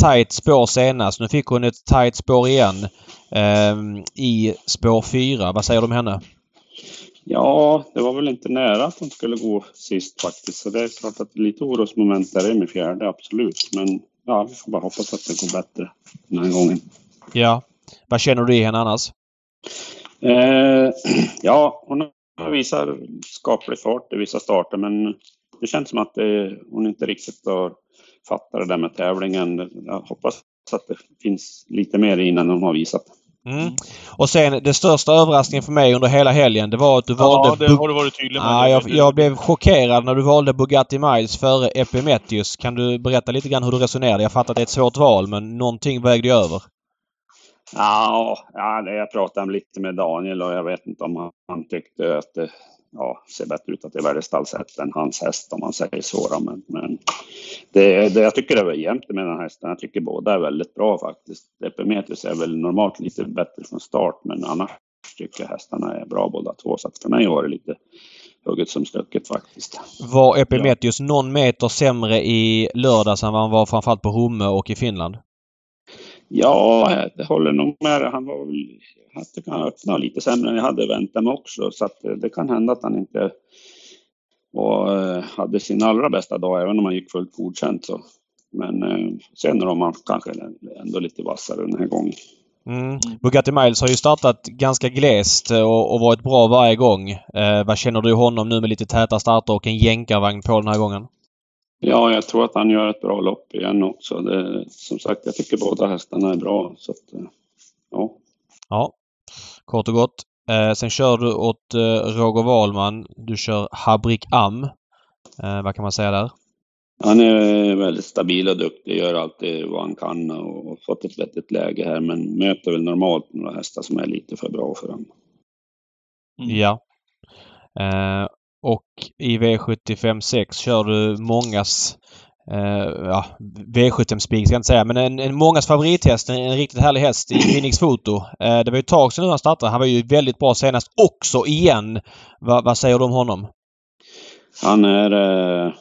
tight spår senast. Nu fick hon ett tight spår igen eh, i spår 4. Vad säger du om henne? Ja, det var väl inte nära att hon skulle gå sist faktiskt. Så det är klart att lite orosmoment där är med fjärde, absolut. Men ja, vi får bara hoppas att det går bättre den här gången. Ja. Vad känner du i henne annars? Eh, ja, hon visar skaplig fart i vissa starter men det känns som att det, hon inte riktigt har fattat det där med tävlingen. Jag hoppas att det finns lite mer innan hon har visat. Mm. Och sen det största överraskningen för mig under hela helgen det var att du valde... Ja, det har du varit tydlig med. Ja, jag, jag, blev chockerad när du valde Bugatti Miles före Epimetheus. Kan du berätta lite grann hur du resonerade? Jag fattar att det är ett svårt val men någonting vägde över. Ja, ja jag pratade lite med Daniel och jag vet inte om han tyckte att det ja, ser bättre ut att det är värdestallshäst än hans häst om man säger så. Men, men det, det, jag tycker det är jämnt med den här hästen. Jag tycker båda är väldigt bra faktiskt. Epimetheus är väl normalt lite bättre från start men annars tycker jag hästarna är bra båda två. Så för mig var det lite hugget som stucket faktiskt. Var Epimetheus ja. någon meter sämre i lördags än vad han var framförallt på Homme och i Finland? Ja, det håller nog med. Han var väl Han det kan öppna lite sämre än jag hade väntat mig också. Så att eh, det kan hända att han inte var, eh, hade sin allra bästa dag, även om han gick fullt godkänt. Så. Men eh, sen är man kanske ändå lite vassare den här gången. Mm. Bugatti Miles har ju startat ganska glest och, och varit bra varje gång. Eh, vad känner du honom nu med lite täta starter och en jänkarvagn på den här gången? Ja, jag tror att han gör ett bra lopp igen också. Det, som sagt, jag tycker båda hästarna är bra. Så att, eh, ja. ja, kort och gott. Eh, sen kör du åt eh, Roger Wahlman. Du kör Habrik Am. Eh, vad kan man säga där? Han är väldigt stabil och duktig, gör alltid vad han kan och fått ett vettigt läge här men möter väl normalt några hästar som är lite för bra för honom. Mm. Ja. Eh, och i V75 6 kör du mångas Uh, ja, V75-spik ska jag inte säga, men en, en mångas favorithäst. En, en riktigt härlig häst i Phoenix Foto. Uh, det var ju ett tag sedan han startade. Han var ju väldigt bra senast också igen. Va, vad säger du om honom? Han är... Uh,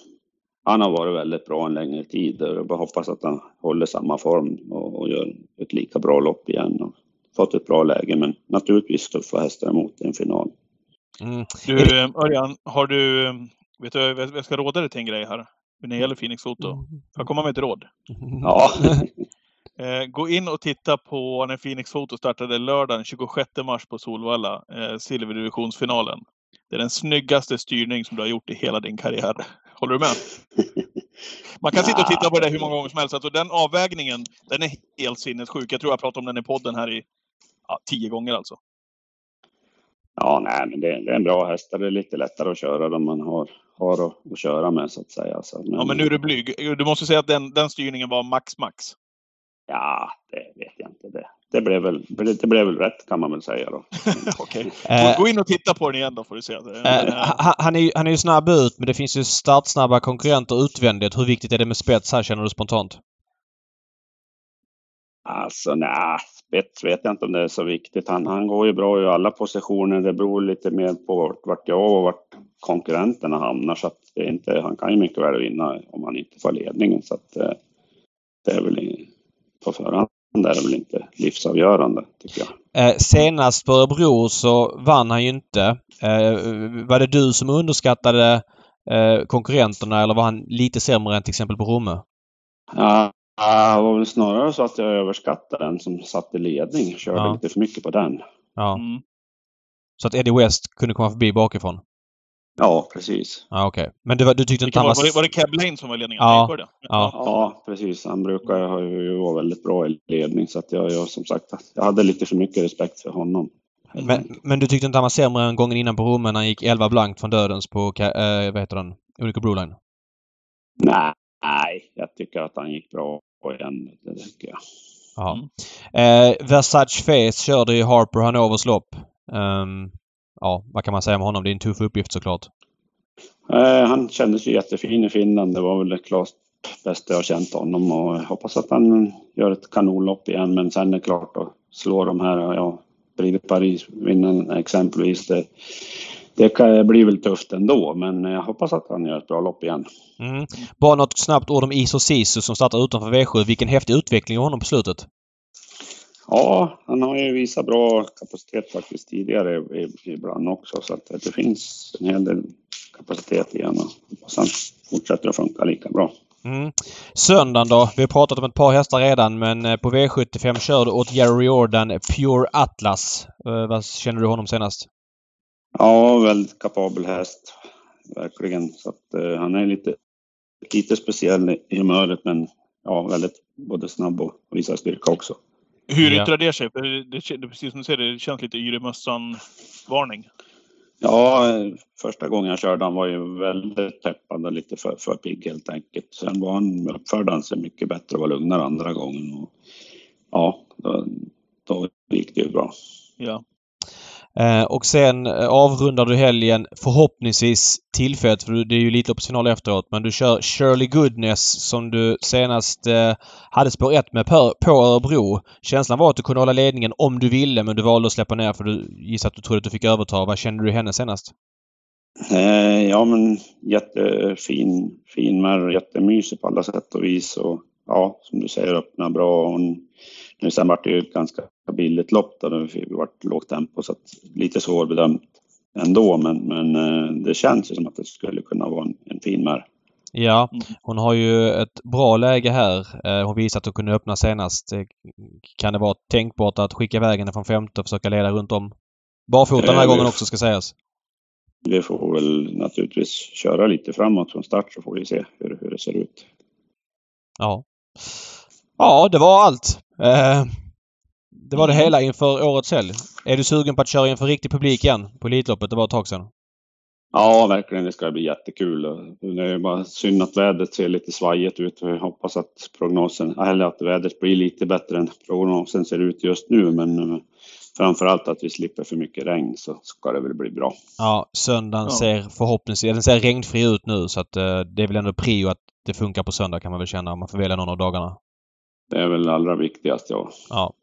han har varit väldigt bra en längre tid. Jag bara hoppas att han håller samma form och, och gör ett lika bra lopp igen. Och fått ett bra läge, men naturligtvis tuffa hästar emot i en final. Mm. Du, Örjan, har du... Vet du, jag ska råda dig till en grej här när det gäller Phoenix Foto. Får jag komma med ett råd? Ja. Eh, gå in och titta på när Phoenix Foto startade lördagen 26 mars på Solvalla, eh, silverdivisionsfinalen. Det är den snyggaste styrning som du har gjort i hela din karriär. Håller du med? Man kan sitta och titta på det hur många gånger som helst. Alltså, den avvägningen, den är helt sinnessjuk. Jag tror jag pratat om den i podden här i ja, tio gånger alltså. Ja, nej, men det, det är en bra häst. Det är lite lättare att köra då man har har att, att köra med så att säga. Så, men, ja, men nu är du blyg. Du måste säga att den, den styrningen var max max. Ja, det vet jag inte. Det, det, blev väl, det blev väl rätt kan man väl säga då. Okej. Okay. Gå in och titta på den igen då får du se. Äh, han, är ju, han är ju snabb ut men det finns ju startsnabba konkurrenter utvändigt. Hur viktigt är det med spets här känner du spontant? Alltså nej, spets vet jag inte om det är så viktigt. Han, han går ju bra i alla positioner. Det beror lite mer på vart jag och vart konkurrenterna hamnar. Så att det inte, han kan ju mycket väl vinna om han inte får ledningen. Så att eh, det är väl på förhand det är väl inte livsavgörande tycker jag. Eh, senast på Örebro så vann han ju inte. Eh, var det du som underskattade eh, konkurrenterna eller var han lite sämre än till exempel på Romme? Ja, det var väl snarare så att jag överskattade den som satt i ledning. Körde ja. lite för mycket på den. Ja. Mm. Så att Eddie West kunde komma förbi bakifrån? Ja, precis. Ja, Okej. Okay. Men du, du tyckte inte han var... Var det, var det Cab Lane som var ledningen? Ja. Ja. ja, precis. Han brukar ju vara väldigt bra i ledning så att jag, jag som sagt, jag hade lite för mycket respekt för honom. Men, men du tyckte inte han var sämre än gången innan på Romme när han gick 11 blankt från dödens på, äh, vad heter den, Unico Broline? Nej, jag tycker att han gick bra igen. Det tycker jag. Ja. Mm. Eh, Versace Face körde ju Harper Hanovers lopp. Um, ja, vad kan man säga om honom? Det är en tuff uppgift såklart. Eh, han kändes ju jättefin i Finland. Det var väl klart bästa jag känt honom och jag hoppas att han gör ett kanonlopp igen. Men sen är det klart att slå de här, ja, bredvid Paris, vinna exempelvis. Det, det blir väl tufft ändå, men jag hoppas att han gör ett bra lopp igen. Mm. Bara något snabbt ord om Iso Sisu som startar utanför V7. Vilken häftig utveckling av honom på slutet. Ja, han har ju visat bra kapacitet faktiskt tidigare ibland också så att det finns en hel del kapacitet i honom. Och sen fortsätter att funka lika bra. Mm. Söndagen då? Vi har pratat om ett par hästar redan men eh, på V75 kör du åt Jerry Jordan Pure Atlas. Eh, vad känner du honom senast? Ja, väldigt kapabel häst. Verkligen. Så att, uh, han är lite, lite speciell i humöret men ja, väldigt både snabb och visar styrka också. Hur yttrar det sig? För det, det, precis som du säger, det känns lite yremössan-varning. Ja, första gången jag körde han var ju väldigt peppad och lite för, för pigg helt enkelt. Sen var han, uppförde han sig mycket bättre och var lugnare andra gången. Och, ja, då, då gick det ju bra. Ja. Eh, och sen eh, avrundar du helgen förhoppningsvis tillfälligt, för det är ju Elitloppsfinal efteråt, men du kör Shirley Goodness som du senast eh, hade spår 1 med på, på Örebro. Känslan var att du kunde hålla ledningen om du ville, men du valde att släppa ner för du gissar att du trodde att du fick överta. Vad kände du henne senast? Eh, ja, men jättefin fin märr, jättemysig på alla sätt och vis och ja, som du säger, öppnar bra. Hon nu sen vart det ju ett ganska billigt lopp då, det vart lågt tempo så att lite svårbedömt ändå men, men eh, det känns ju som att det skulle kunna vara en, en fin mär. Ja, mm. hon har ju ett bra läge här. Eh, hon visade att hon kunde öppna senast. Kan det vara tänkbart att skicka iväg henne från femte och försöka leda runt om? Barfota den här gången också ska sägas. Vi får väl naturligtvis köra lite framåt från start så får vi se hur, hur det ser ut. Ja. Ja, det var allt. Eh, det var det hela inför årets helg. Är du sugen på att köra inför riktig publik igen på Elitloppet? Det var ett tag sedan. Ja, verkligen. Det ska bli jättekul. Det är bara synd att vädret ser lite svajigt ut. Jag hoppas att prognosen, eller att vädret blir lite bättre än prognosen ser ut just nu. Men eh, framför allt att vi slipper för mycket regn så ska det väl bli bra. Ja, söndagen ja. ser förhoppningsvis, den ser regnfri ut nu så att uh, det är väl ändå prio att det funkar på söndag kan man väl känna om man får välja någon av dagarna. Det är väl allra viktigast, ja. Ja.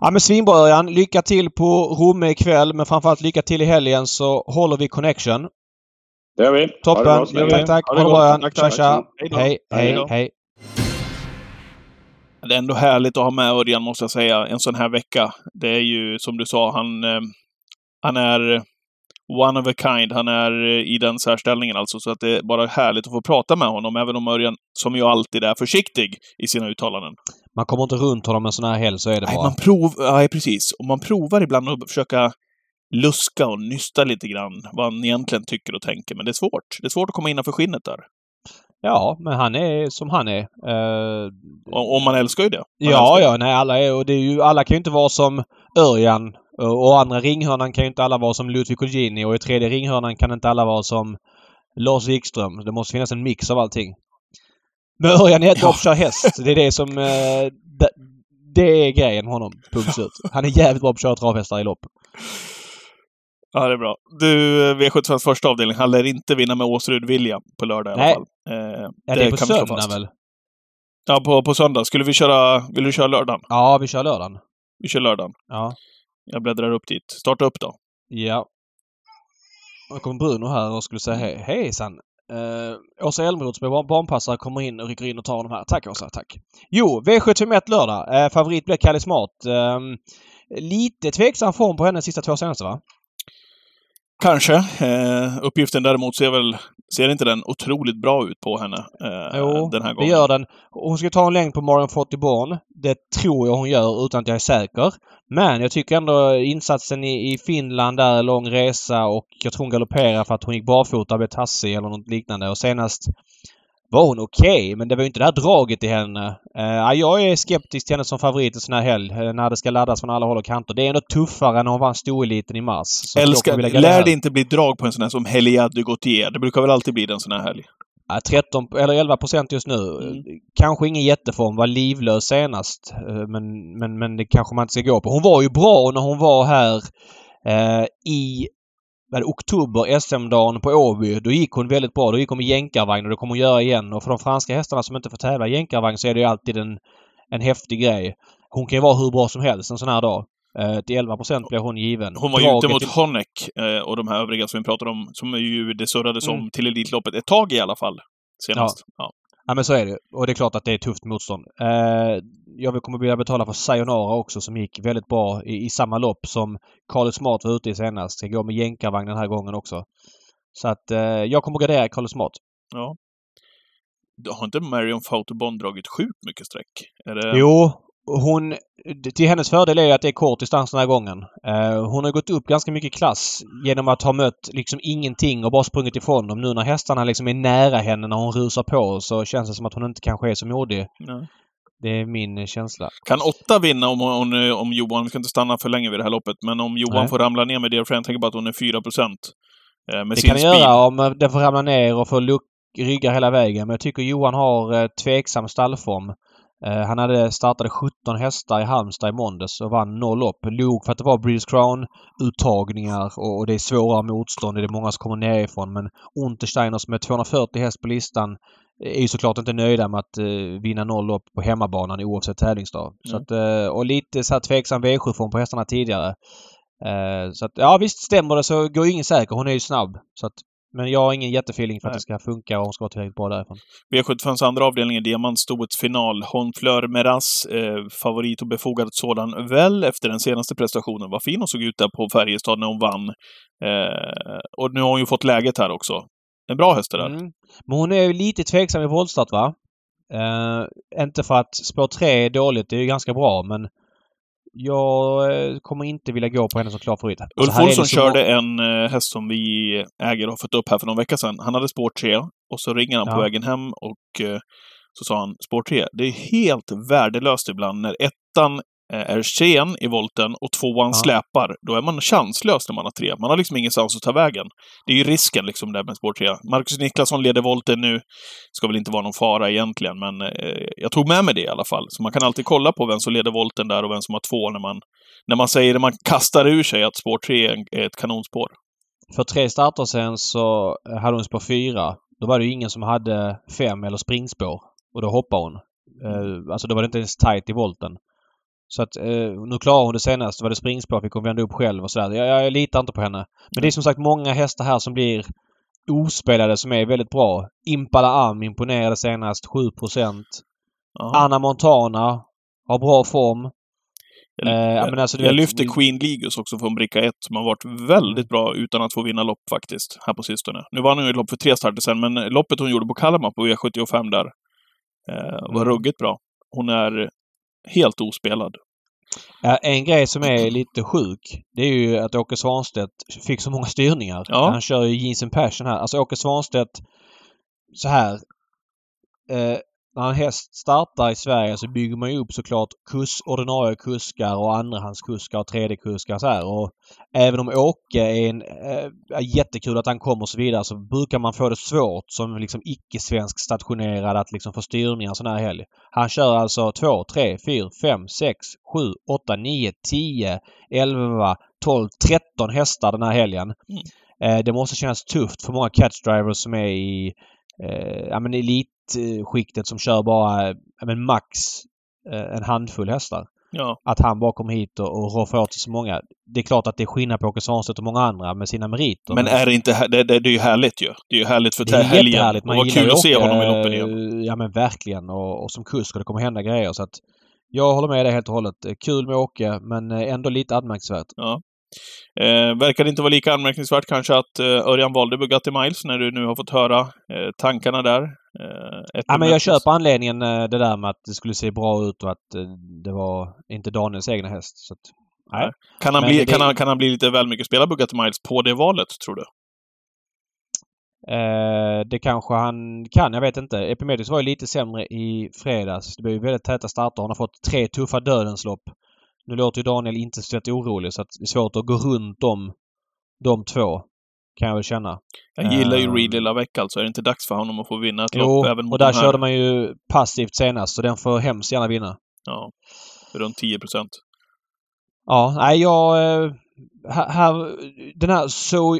Ja men svinbra Örjan. Lycka till på Romme ikväll men framförallt lycka till i helgen så håller vi connection. Det gör vi. Toppen. Vi. Tack, tack. Ha det bra Örjan. Tja, tja. Hej, hej, hej. Det är ändå härligt att ha med Örjan måste jag säga, en sån här vecka. Det är ju som du sa, han, eh, han är one of a kind. Han är eh, i den särställningen alltså, så att det är bara härligt att få prata med honom, även om Örjan, som ju alltid är försiktig i sina uttalanden. Man kommer inte runt honom en sån här helg, så är det Nej, bara. Man prov, ja, precis. Och man provar ibland att försöka luska och nysta lite grann vad han egentligen tycker och tänker, men det är svårt. Det är svårt att komma innanför skinnet där. Ja, men han är som han är. Uh, och, och man älskar ju det. Man ja, ja, nej, alla är och det är ju, alla kan ju inte vara som Örjan och andra ringhörnan kan ju inte alla vara som Ludvig Colgjini och i tredje ringhörnan kan inte alla vara som Lars Wikström. Det måste finnas en mix av allting. Men Örjan ja. kör häst. Det är det som... Eh, det, det är grejen med honom. Punkt slut. Han är jävligt bra på att köra travhästar i lopp. Ja, det är bra. Du, V75 första avdelning, han lär inte vinna med Åsrud Vilja på lördag i alla fall. Eh, ja, det är på söndag väl? Ja, på, på söndag. Skulle vi köra... Vill du köra lördagen? Ja, vi kör lördagen. Vi kör lördagen. Ja. Jag bläddrar upp dit. Starta upp då. Ja. Nu kommer Bruno här och skulle säga hej. Hejsan! Uh, Åsa Elmroth som är barnpassare kommer in och rycker in och tar de här. Tack Åsa, tack! Jo, V751 lördag. Uh, favorit blir Kalle Smart. Uh, ehm, lite tveksam form på henne sista två senaste va? Kanske. Eh, uppgiften däremot ser väl ser inte den otroligt bra ut på henne eh, jo, den här gången? det gör den. Hon ska ta en längd på Marion Fortiborn. Det tror jag hon gör utan att jag är säker. Men jag tycker ändå insatsen i, i Finland där, lång resa och jag tror hon galopperar för att hon gick barfota och blev tassig eller något liknande. Och senast var hon okej, okay, men det var ju inte det här draget i henne. Uh, jag är skeptisk till henne som favorit en sån här helg uh, när det ska laddas från alla håll och kanter. Det är ändå tuffare än när hon vann storeliten i mars. Älskar, lär det inte bli drag på en sån här som Heliade Gautier? Det brukar väl alltid bli den sån här helg? 13 eller 11 procent just nu. Mm. Kanske ingen jätteform. Var livlös senast. Eh, men, men, men det kanske man inte ska gå på. Hon var ju bra när hon var här eh, i vad oktober, SM-dagen på Åby. Då gick hon väldigt bra. Då gick hon med jänkarvagn och det kommer hon göra igen. Och för de franska hästarna som inte får tävla i jänkarvagn så är det ju alltid en, en häftig grej. Hon kan ju vara hur bra som helst en sån här dag. Eh, till 11 procent blev hon given. Hon var ju ute mot till... Honeck eh, och de här övriga som vi pratade om, som ju det surrades mm. om till Elitloppet ett tag i alla fall. Senast. Ja. Ja. Men så är det Och det är klart att det är tufft motstånd. Eh, jag kommer vilja betala för Sayonara också som gick väldigt bra i, i samma lopp som Carlos Smart var ute i senast. Jag går med jänkarvagn den här gången också. Så att eh, jag kommer gardera Carlos Smart. Ja. Har inte Marion Fautobon dragit sjukt mycket streck? Det... Jo, hon, till hennes fördel är att det är kort distans den här gången. Uh, hon har gått upp ganska mycket klass genom att ha mött liksom ingenting och bara sprungit ifrån dem. Nu när hästarna liksom är nära henne när hon rusar på så känns det som att hon inte kanske är så modig. Nej. Det är min känsla. Kan åtta vinna om, om, om Johan, vi ska inte stanna för länge vid det här loppet, men om Johan Nej. får ramla ner med det, för jag tänker bara att hon är 4 procent. Eh, det sin kan den göra om den får ramla ner och få ryggar hela vägen. Men jag tycker Johan har eh, tveksam stallform. Eh, han hade startade 17 hästar i Halmstad i måndags och vann noll lopp. Log för att det var British Crown-uttagningar och, och, det är svåra motstånd. Det är många som kommer nerifrån men Untersteiner som är 240 häst på listan är ju såklart inte nöjda med att uh, vinna noll lopp på hemmabanan oavsett tävlingsdag. Mm. Så att, uh, och lite så här tveksam V7-form på hästarna tidigare. Så att ja visst stämmer det så går ingen säker. Hon är ju snabb. Så att men jag har ingen jättefeeling för att det ska funka och hon ska vara tillräckligt bra därifrån. V75s andra avdelning är diamantstoets final. Honfleur Meras, eh, favorit och befogad sådan, väl efter den senaste prestationen. Vad fin hon såg ut där på Färjestad när hon vann. Eh, och nu har hon ju fått läget här också. En bra häst det där. Mm. Men hon är lite tveksam i voltstart va? Eh, inte för att spår 3 är dåligt, det är ju ganska bra men jag eh, kommer inte vilja gå på henne som klar favorit. Ulf Olsson körde en eh, häst som vi äger och har fått upp här för någon vecka sedan. Han hade spår 3 och så ringer han ja. på vägen hem och eh, så sa han spår 3. Det är helt värdelöst ibland när ettan är sen i volten och tvåan ja. släpar, då är man chanslös när man har tre. Man har liksom ingenstans att ta vägen. Det är ju risken liksom där med spår tre. Marcus Niklasson leder volten nu. Ska väl inte vara någon fara egentligen, men eh, jag tog med mig det i alla fall. Så man kan alltid kolla på vem som leder volten där och vem som har två när man, när man säger, när man kastar ur sig att spår tre är ett kanonspår. För tre starter sen så hade hon spår fyra. Då var det ju ingen som hade fem eller springspår. Och då hoppade hon. Eh, alltså då var det inte ens tight i volten. Så att eh, nu klarar hon det senast. Var det springspår fick hon vända upp själv och sådär. Jag, jag litar inte på henne. Men det är som sagt många hästar här som blir ospelade som är väldigt bra. Impala Am imponerade senast 7% Anna Montana har bra form. Jag, eh, jag, alltså, jag vet, lyfter Queen Ligus också från bricka 1 som har varit väldigt bra utan att få vinna lopp faktiskt, här på sistone. Nu vann hon ju lopp för tre starter sen, men loppet hon gjorde på Kalmar på V75 där eh, var mm. ruggigt bra. Hon är helt ospelad. Ja, en grej som är lite sjuk det är ju att Åke Svanstedt fick så många styrningar. Ja. Han kör ju Jeans and Passion här. Alltså Åke Svanstedt så här. Eh, när en häst startar i Sverige så bygger man ju upp såklart kurs, ordinarie kuskar och andrahandskuskar och tredjekuskar så här. Och även om Åke är en... Äh, jättekul att han kommer och så vidare så brukar man få det svårt som liksom icke-svensk stationerad att liksom få styrningar sån här helg. Han kör alltså 2, 3, 4, 5, 6, 7, 8, 9, 10, 11, 12, 13 hästar den här helgen. Mm. Eh, det måste kännas tufft för många catchdrivers som är i eh, ja, men elitskiktet som kör bara men max eh, en handfull hästar. Ja. Att han bara kommer hit och, och roffar åt sig så många. Det är klart att det är skillnad på Åke Svanstedt och många andra med sina meriter. Men är det inte... Det, det, det är ju härligt ju. Det är ju härligt för det är helgen. Man och vad kul att se honom i loppen igen. Ja men verkligen. Och, och som kusk och det kommer hända grejer så att... Jag håller med dig helt och hållet. Kul med Åke men ändå lite anmärkningsvärt. Ja. Eh, verkar det inte vara lika anmärkningsvärt kanske att eh, Örjan valde Bugatti Miles när du nu har fått höra eh, tankarna där? Eh, ja, men jag köper anledningen eh, det där med att det skulle se bra ut och att eh, det var inte Daniels egna häst. Så att, nej. Kan, han bli, det... kan, han, kan han bli lite väl mycket spela Bugatti Miles på det valet, tror du? Eh, det kanske han kan, jag vet inte. Epimetheus var ju lite sämre i fredags. Det blev ju väldigt täta starter. Han har fått tre tuffa dödens lopp. Nu låter ju Daniel inte så orolig så att det är svårt att gå runt om de två. Kan jag väl känna. Jag gillar ju Reed lilla veckan, så är det inte dags för honom att få vinna ett jo, lopp även mot och där de här? körde man ju passivt senast, så den får hemskt gärna vinna. Ja. Runt 10 procent. Ja, nej jag... eh, Här, här, den här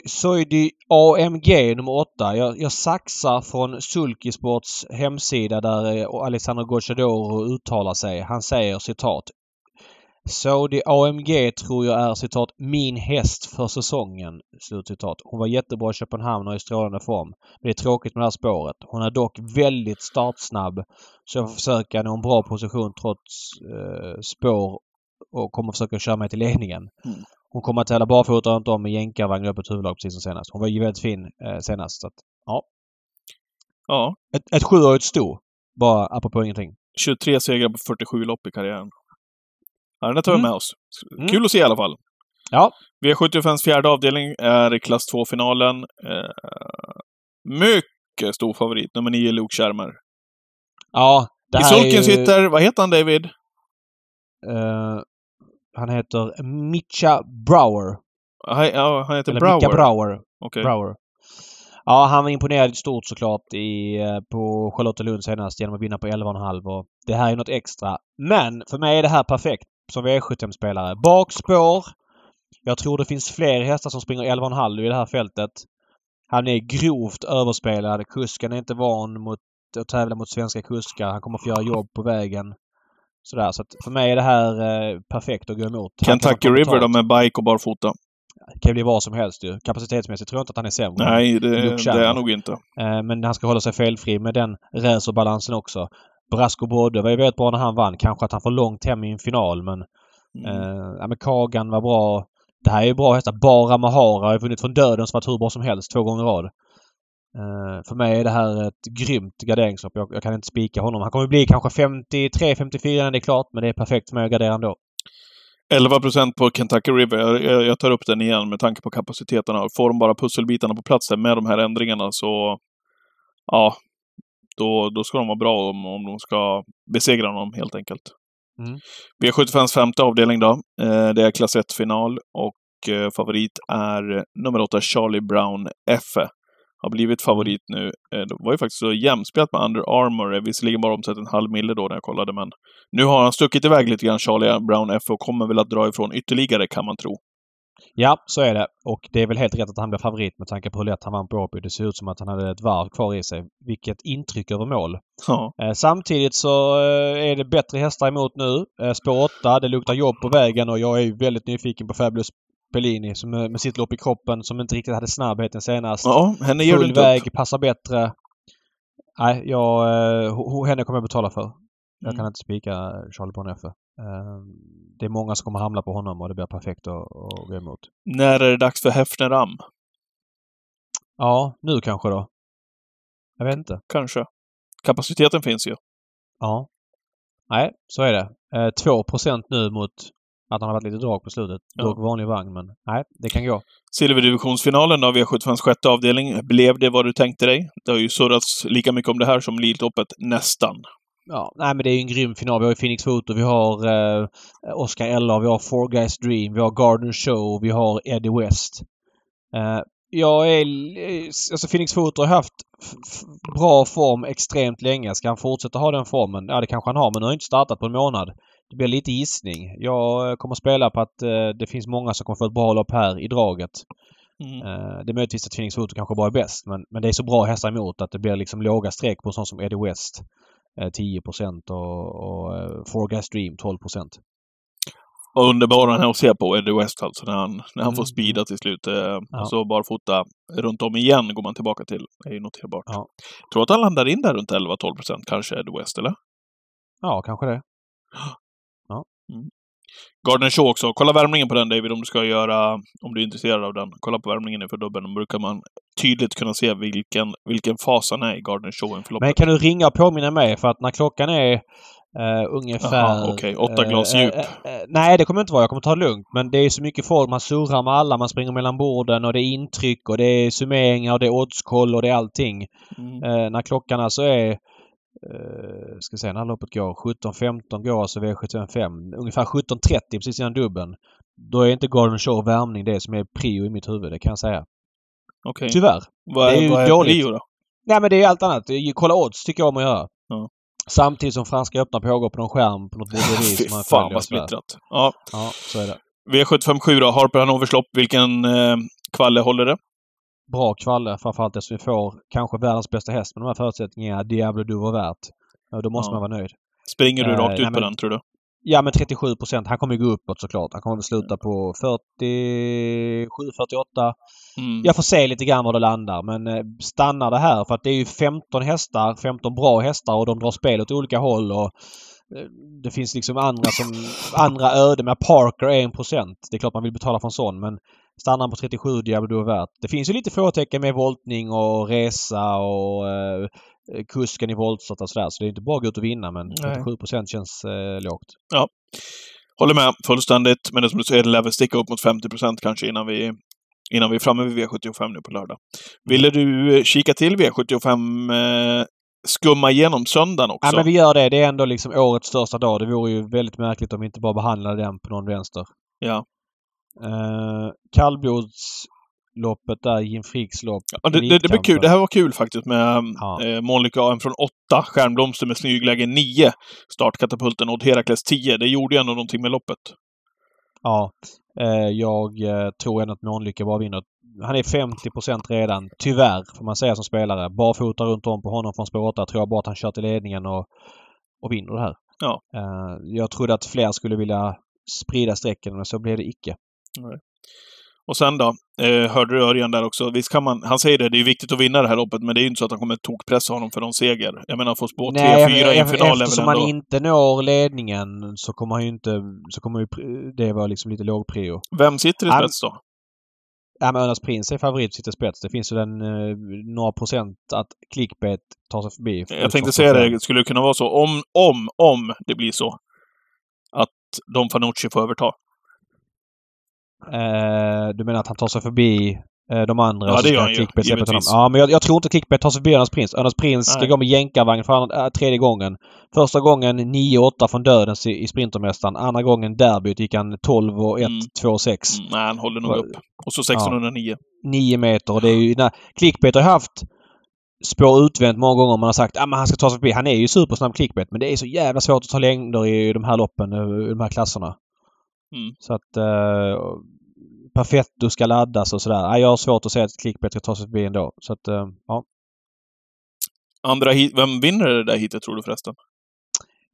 Soidi AMG nummer 8. Jag, jag saxar från Sulkisports hemsida där eh, Alexander Gocciadoro uttalar sig. Han säger citat. Saudi AMG tror jag är citat min häst för säsongen. Slutcitat. Hon var jättebra i Köpenhamn och i strålande form. Men det är tråkigt med det här spåret. Hon är dock väldigt startsnabb. Så jag får försöka nå en bra position trots eh, spår och kommer försöka köra mig till ledningen. Mm. Hon kommer att tävla barfota runt om med jänkarvagn öppet huvudlag precis som senast. Hon var ju väldigt fin eh, senast. Så att, ja. Ja. Ett, ett sjuårigt sto. Bara apropå ingenting. 23 segrar på 47 lopp i karriären. Ja, den tar vi Mm. med oss. Mm. Kul att se i alla fall. Ja. V75s fjärde avdelning är i klass 2-finalen. Eh, mycket stor favorit, nummer 9, Luke Schermer. Ja. Det I sulken ju- sitter, vad heter han David? Eh, han heter Mitcha Brower. Han, ja, han heter Eller Brower. Micka Brower. Okej. Brower. Ja, han var imponerad stort såklart i, eh, på Charlottenlund senast genom att vinna på 11,5 och det här är något extra. Men för mig är det här perfekt som V75-spelare. Bakspår. Jag tror det finns fler hästar som springer 11,5 i det här fältet. Han är grovt överspelad. Kusken är inte van mot att tävla mot svenska kuskar. Han kommer få göra jobb på vägen. Sådär, så att för mig är det här eh, perfekt att gå emot. Kentucky River då med bike och barfota. Det kan bli vad som helst ju. Kapacitetsmässigt tror jag inte att han är sämre. Nej, det, det är han nog inte. Eh, Men han ska hålla sig felfri med den racerbalansen också. Brasco Brodde var ju väldigt bra när han vann. Kanske att han får långt hem i en final men... Mm. Eh, ja, men Kagan var bra. Det här är ju bra hästar. Bara Mahara har ju vunnit från döden som varit hur bra som helst två gånger i rad. Eh, för mig är det här ett grymt garderingslopp. Jag, jag kan inte spika honom. Han kommer bli kanske 53-54 när det är klart men det är perfekt för mig att gardera ändå. 11 procent på Kentucky River. Jag, jag, tar upp den igen med tanke på kapaciteterna. Får de bara pusselbitarna på plats där med de här ändringarna så... Ja. Då, då ska de vara bra om, om de ska besegra honom helt enkelt. Mm. V75s femte avdelning då. Eh, det är klass 1-final och eh, favorit är nummer 8 Charlie Brown F. Har blivit favorit nu. Eh, det var ju faktiskt så jämspelat med Under Armour. Eh, Visserligen bara omsatt en halv mille då när jag kollade, men nu har han stuckit iväg lite grann, Charlie Brown F, och kommer väl att dra ifrån ytterligare, kan man tro. Ja, så är det. Och det är väl helt rätt att han blir favorit med tanke på hur lätt han vann på Åby. Det ser ut som att han hade ett varv kvar i sig. Vilket intryck över mål. Ja. Eh, samtidigt så eh, är det bättre hästar emot nu. Eh, spår 8, det luktar jobb på vägen och jag är väldigt nyfiken på Fabulous Bellini som med sitt lopp i kroppen som inte riktigt hade snabbheten senast. ja, henne du Full väg, upp. passar bättre. Nej, jag, henne kommer jag betala för. Jag Mm. kan inte spika Charlie Boneffe. Eh, det är många som kommer hamna på honom och det blir perfekt att, att gå emot. När är det dags för Hefner Am? Ja, nu kanske då. Jag vet inte. Kanske. Kapaciteten finns ju. Ja. Nej, så är det. Eh, 2 nu mot att han har varit lite drag på slutet. Ja. Dock vanlig vagn, men nej, det kan gå. Silverdivisionsfinalen av V75s sjätte avdelning. Blev det vad du tänkte dig? Det har ju surrats lika mycket om det här som Lidloppet, nästan. Ja, nej men det är ju en grym final. Vi har ju Phoenix Photo, vi har eh, Oscar Eller, vi har Four Guys Dream, vi har Garden Show, vi har Eddie West. Eh, jag är... eh, Alltså Phoenix Photo har haft bra form extremt länge. Ska han fortsätta ha den formen? Ja, det kanske han har, men nu har inte startat på en månad. Det blir lite gissning. Jag eh, kommer spela på att eh, det finns många som kommer få ett bra lopp här i draget. Mm. Eh, Det är möjligtvis att Phoenix Photo kanske bara är bäst men, men det är så bra hästar emot att det blir liksom låga streck på sånt som Eddie West. Eh, 10 och, och eh, Four Guys Dream 12 Och underbar han är att se på, Eddie West alltså, när han, när han får Mm. speeda till slut. Eh, Ja. Och så barfota runt om igen går man tillbaka till. Det är ju noterbart. Ja. Tror att han landar in där runt 11-12 procent, kanske, Eddie West, eller? Ja, kanske det. Garden Show också. Kolla värmningen på den David, om du ska göra, om du är intresserad av den. Kolla på värmningen inför dubbeln. Då brukar man tydligt kunna se vilken, vilken fas han är i Garden Show. Men kan du ringa och påminna mig för att när klockan är eh, ungefär... Jaha, okej. Åtta glas djup. eh, eh, nej, det kommer inte vara. Jag kommer ta det lugnt. Men det är så mycket folk. Man surrar med alla. Man springer mellan borden och det är intryck och det är summeringar och det är oddskoll och det är allting. Mm. Eh, när klockan alltså är eh, ska se när loppet går. 17.15 går alltså V755. Ungefär 17.30 precis innan dubben. Då är inte Garden Show värmning det som är prio i mitt huvud. Det kan jag säga. Okay. Tyvärr. Vad är, det är ju är dåligt. Prio då? Nej men det är allt annat. Kolla odds tycker jag om att göra. Ja. Samtidigt som Franska öppna pågår på någon skärm på något borderi Fy fan vad splittrat. Ja. ja, så är det. V757 då, Harper Hanovers lopp. Vilken eh, kvalle håller det? Bra kvalle, framförallt eftersom vi får kanske världens bästa häst med de här förutsättningarna. Diablo du var värt. Då måste ja. man vara nöjd. Springer du rakt ut nej, på den, tror du? Ja, men 37 procent. Han kommer ju gå uppåt såklart. Han kommer väl sluta på 47, 48. Mm. Jag får se lite grann var det landar men eh, stannar det här för att det är ju 15 hästar, 15 bra hästar och de drar spel åt olika håll och eh, det finns liksom andra som andra öden med Parker 1% Det är klart man vill betala för en sån men stannar på 37 Diablo värt. Det finns ju lite frågetecken med voltning och resa och eh, kusken i voltstart och sådär. Så det är inte bara att gå ut och vinna men 37% känns eh, lågt. Ja. Håller med fullständigt. Men det som du säger, det lär väl sticka upp mot 50% kanske innan vi innan vi är framme vid V75 nu på lördag. Ville du eh, kika till V75 eh, skumma igenom söndagen också? Ja, men vi gör det. Det är ändå liksom årets största dag. Det vore ju väldigt märkligt om vi inte bara behandlade den på någon vänster. Ja. Eh, kallblodsloppet där, Jim Fricks lopp. Ja, det, det, det blir kul. Det här var kul faktiskt med ja. eh, Monica AM från 8, Stjärnblomster med snygläge 9, startkatapulten och Herakles 10. Det gjorde ju ändå någonting med loppet. Ja, Eh, jag eh, tror ändå att Månlycke bara vinner. Han är 50% redan, tyvärr får man säga som spelare. Barfota runt om på honom från spår 8 tror jag bara att han kör till ledningen och, och vinner det här. Ja. Eh, jag trodde att fler skulle vilja sprida strecken men så blev det icke. Nej. Och sen då, eh, hörde du Örjan där också? Visst kan man, han säger det, det är viktigt att vinna det här loppet, men det är ju inte så att han kommer tokpressa honom för någon seger. Jag menar, få spå 3-4 i en final Eftersom han inte når ledningen så kommer han ju inte, så kommer ju det vara liksom lite låg prio. Vem sitter i spets då? Ja, men Önas Prins är favorit sitter i spets. Det finns ju den eh, några procent att clickbait tar sig förbi. Jag tänkte säga det, skulle det kunna vara så om, om, om det blir så att Don Fanucci får överta? Eh, du menar att han tar sig förbi eh, de andra? Ja, det gör han ju. Ja, men jag, jag, tror inte Clickbait tar sig förbi Örnas Prins. Örnas Prins ska gå med jänkarvagn för äh, tredje gången. Första gången 9-8 från Dödens i, i Sprintermästaren. Andra gången derbyt gick han 12 och 1, mm. 2 6. Mm, nej, han håller nog upp. Och så 1609. Ja, 9 meter och det är ju... När, Clickbait har haft spår utvänt många gånger. Man har sagt att ah, han ska ta sig förbi. Han är ju supersnabb Clickbait men det är så jävla svårt att ta längder i de här loppen, i de här klasserna. Mm. Så att eh, Perfetto ska laddas och sådär. Jag har svårt att se att clickbait ska ta sig förbi ändå. Så att, eh, ja. Andra hit, vem vinner det där hitet tror du förresten?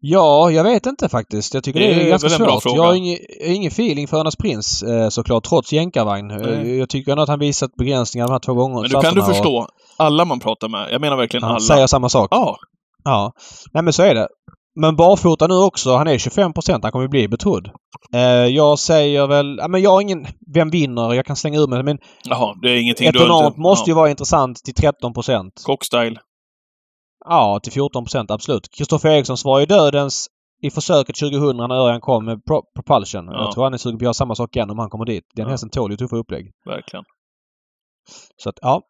Ja, jag vet inte faktiskt. Jag tycker det är, det är ganska svårt. Jag har ingen, ingen feeling för Örnas Prins eh, såklart, trots jänkarvagn. Nej. Jag tycker ändå att han visat begränsningar de här två gångerna. Men du kan du förstå, och... alla man pratar med, jag menar verkligen alla. Säger samma sak? Ja. Ja. Nej men så är det. Men barfota nu också. Han är 25% Han kommer bli betrodd. Eh, jag säger väl... Ja, men jag har ingen... Vem vinner? Jag kan slänga ur mig men... Jaha, det är ingenting Ett enormt måste ja. ju vara intressant till 13% Cockstyle. Ja, till 14% absolut. Kristoffer Eriksson var ju dödens i försöket 2000 när Örjan kom med Pro Propulsion. Ja. Jag tror han är sugen på att göra samma sak igen om han kommer dit. Den ja. hästen tål ju tuffa upplägg. Verkligen. Så att, ja.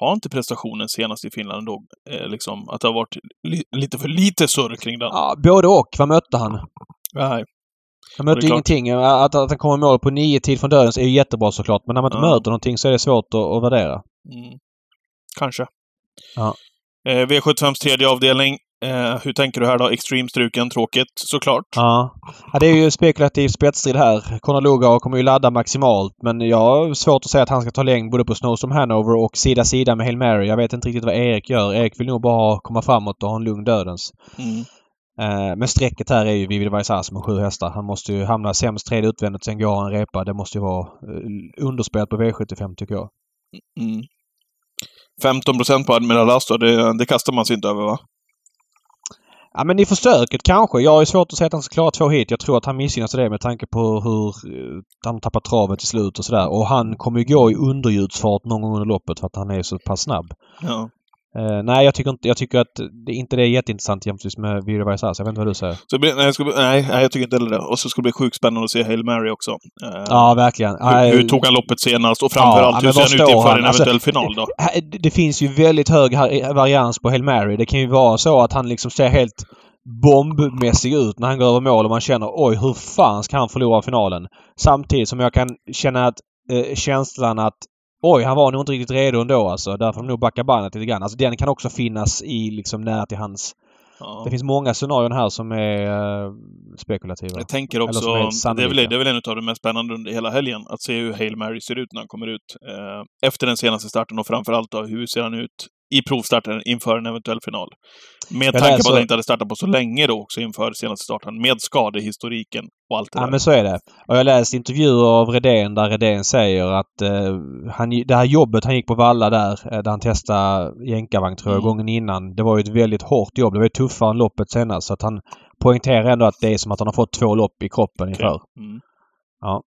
Har inte prestationen senast i Finland då, eh, liksom, att det har varit li lite för lite surr kring den? Ja, både och. Vad mötte han? Nej. Han mötte ingenting. Att, att han kommer mål på nio tid från dödens är ju jättebra såklart. Men när man inte ja. möter någonting så är det svårt att, att värdera. Mm. Kanske. Ja. Eh, V75s tredje avdelning. Eh, hur tänker du här då? Extreme-struken, tråkigt såklart. Ja. ja. Det är ju spekulativ spetsstrid här. Conor Lugauer kommer ju ladda maximalt men jag har svårt att säga att han ska ta längd både på Snowstorm Hanover och sida sida med Hail Mary. Jag vet inte riktigt vad Erik gör. Erik vill nog bara komma framåt och ha en lugn dödens. Mm. Eh, men strecket här är ju Vivid Vaisas med sju hästar. Han måste ju hamna sämst tredje utvändigt, sen går han repa. Det måste ju vara eh, underspel på V75 tycker jag. Mm. 15 procent på Admiral Astor, det, det kastar man sig inte över va? Ja men i försöket kanske. Jag har svårt att säga att han ska klara två hit. Jag tror att han missgynnas av det med tanke på hur eh, han tappar travet till slut och sådär. Och han kommer ju gå i underljudsfart någon gång under loppet för att han är så pass snabb. Ja. Uh, nej, jag tycker, inte, jag tycker att det inte det är jätteintressant jämfört med Viro Vaisas. Jag vet inte vad du säger. Så blir, nej, jag ska, nej, jag tycker inte heller det. Och så ska det bli sjukt spännande att se Hail Mary också. Uh, ja, verkligen. Hur, hur, tog han loppet senast? Och framförallt, ja, hur ser han ut inför en alltså, eventuell alltså, final då? Det finns ju väldigt hög varians på Hail Mary. Det kan ju vara så att han liksom ser helt bombmässig ut när han går över mål och man känner oj hur fan ska han förlora finalen? Samtidigt som jag kan känna att eh, känslan att oj, han var nog inte riktigt redo ändå alltså. Därför får de nog backa bandet lite grann. Alltså den kan också finnas i liksom nära till hans Ja. Det finns många scenarion här som är uh, spekulativa. Jag tänker också, det är, väl, det är väl en av de mest spännande under hela helgen, att se hur Hail Mary ser ut när han kommer ut. Uh, efter den senaste starten och framförallt då, hur ser han ut i provstarten inför en eventuell final. Med tanke på att han inte hade startat på så länge då också inför senaste starten, med skadehistoriken och allt det ja, där. men så är det. Och jag har läst intervjuer av Redén där Redén säger att eh, han, det här jobbet han gick på Valla där, eh, där han testade jänkarvagn tror jag, mm. gången innan. Det var ju ett väldigt hårt jobb. Det var ju tuffare än loppet senast. Så att han poängterar ändå att det är som att han har fått två lopp i kroppen inför. Mm. Ja.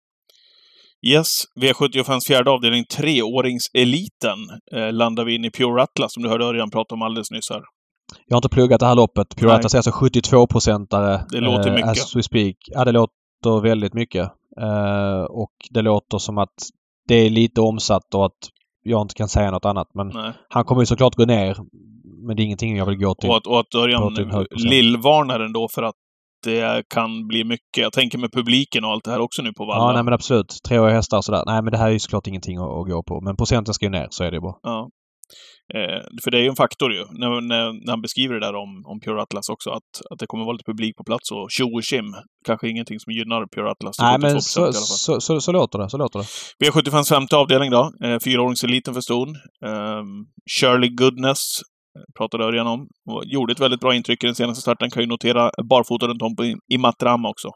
Yes, V75s fjärde avdelning, treåringseliten, eh, landar vi in i Pure Atlas som du hörde Örjan prata om alldeles nyss här. Jag har inte pluggat det här loppet. Pure Atlas är alltså 72-procentare. Det låter eh, mycket. As we speak. Ja, det låter väldigt mycket. Eh, och det låter som att det är lite omsatt och att jag inte kan säga något annat. Men Nej. han kommer ju såklart gå ner. Men det är ingenting jag vill gå till. Och att, och att Örjan lillvarnar ändå för att det kan bli mycket. Jag tänker med publiken och allt det här också nu på Valla. Ja, nej men absolut. Treåriga hästar sådär. Nej, men det här är ju såklart ingenting att, att gå på. Men procenten ska ju ner, så är det bara. Ja. Eh, för det är ju en faktor ju, när, när, när, han beskriver det där om, om Pure Atlas också, att, att det kommer vara lite publik på plats och tjo och tjim. Kanske ingenting som gynnar Pure Atlas. Nej, men så, så, så, så, låter det. Så låter det. V75 femte avdelning då. Eh, fyraåringseliten för ston. Eh, Shirley Goodness pratade Örjan om. Och gjorde ett väldigt bra intryck i den senaste starten. Kan ju notera barfota runt om på i Matrama också.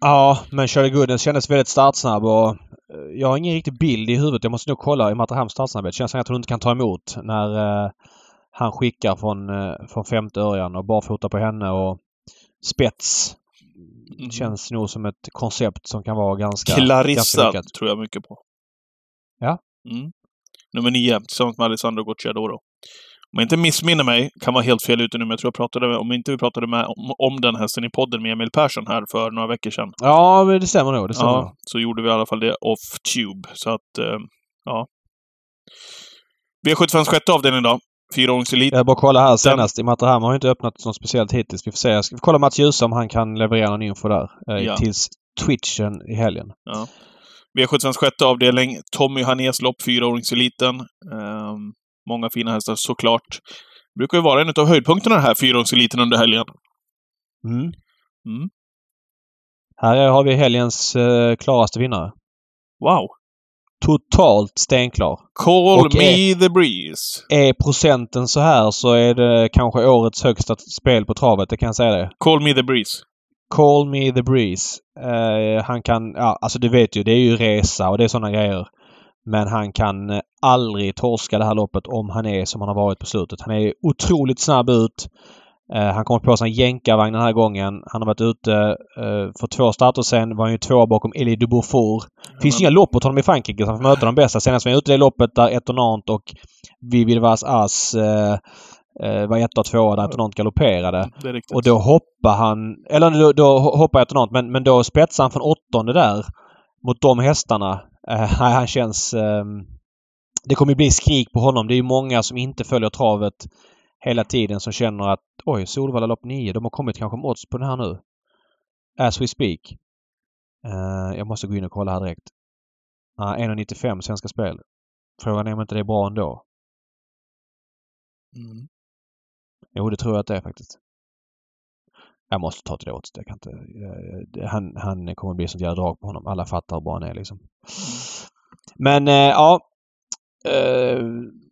Ja, men Shirley Goodness kändes väldigt startsnabb och eh, jag har ingen riktig bild i huvudet. Jag måste nog kolla i Matrahams startsnabbhet. Känns som att hon inte kan ta emot när uh, han skickar från, uh, från femte Örjan och barfota på henne och spets. Mm. Känns nog som ett koncept som kan vara ganska Clarissa ganska tror jag mycket på. Ja. Mm. Nummer nio tillsammans med Alessandro Gocciadoro jag inte missminner mig, kan vara helt fel ute nu, men jag tror jag pratade, om inte vi pratade med, om, om den hästen i podden med Emil Persson här för några veckor sedan. Ja, men det stämmer nog. Det stämmer ja, så gjorde vi i alla fall det off-tube. Så att, eh, ja. V75 sjätte avdelning då. Fyraåringselit. Jag bara kolla här senast. I Matterham har inte öppnat något speciellt hittills. Vi får se. Jag ska kolla Mats Djuse om han kan leverera någon info där. Eh, ja. Tills Twitchen i helgen. Ja. V75 sjätte avdelning. Tommy Hanés lopp, fyraåringseliten. Um, Många fina hästar såklart. Det brukar ju vara en av höjdpunkterna den här fyraåringseliten under helgen. Mm. Mm. Här har vi helgens eh, klaraste vinnare. Wow! Totalt stenklar. Call Och me är, the breeze. Är procenten så här så är det kanske årets högsta spel på travet, det kan jag säga det. Call me the breeze. Call me the breeze. Uh, han kan, ja alltså du vet ju, det är ju resa och det är sådana grejer. Men han kan eh, aldrig torska det här loppet om han är som han har varit på slutet. Han är otroligt snabb ut. Uh, han kommer på sig en jänkarvagn den här gången. Han har varit ute uh, för två starter sen. Var han ju två bakom Elie de Beaufort. Det finns inga lopp åt honom i Frankrike så han får möta de bästa. Senast var han ute i det loppet där Etonant och Vivid Vas As uh, var etta och tvåa där Etonant galopperade. Och då hoppar han... Eller då, då hoppar Etonant men, men då spetsar han från åttonde där mot de hästarna. Uh, han känns... Um, det kommer bli skrik på honom. Det är många som inte följer travet hela tiden som känner att oj, Solvalla lopp 9. De har kommit kanske med odds på den här nu. As we speak. Uh, jag måste gå in och kolla här direkt. Uh, 1,95 Svenska Spel. Frågan är om inte det är bra ändå. Mm. Jo, det tror jag att det är faktiskt. Jag måste ta till det åt. Jag kan inte, han, han kommer bli sånt jävla drag på honom. Alla fattar hur bra han är liksom. Men eh, ja. Eh,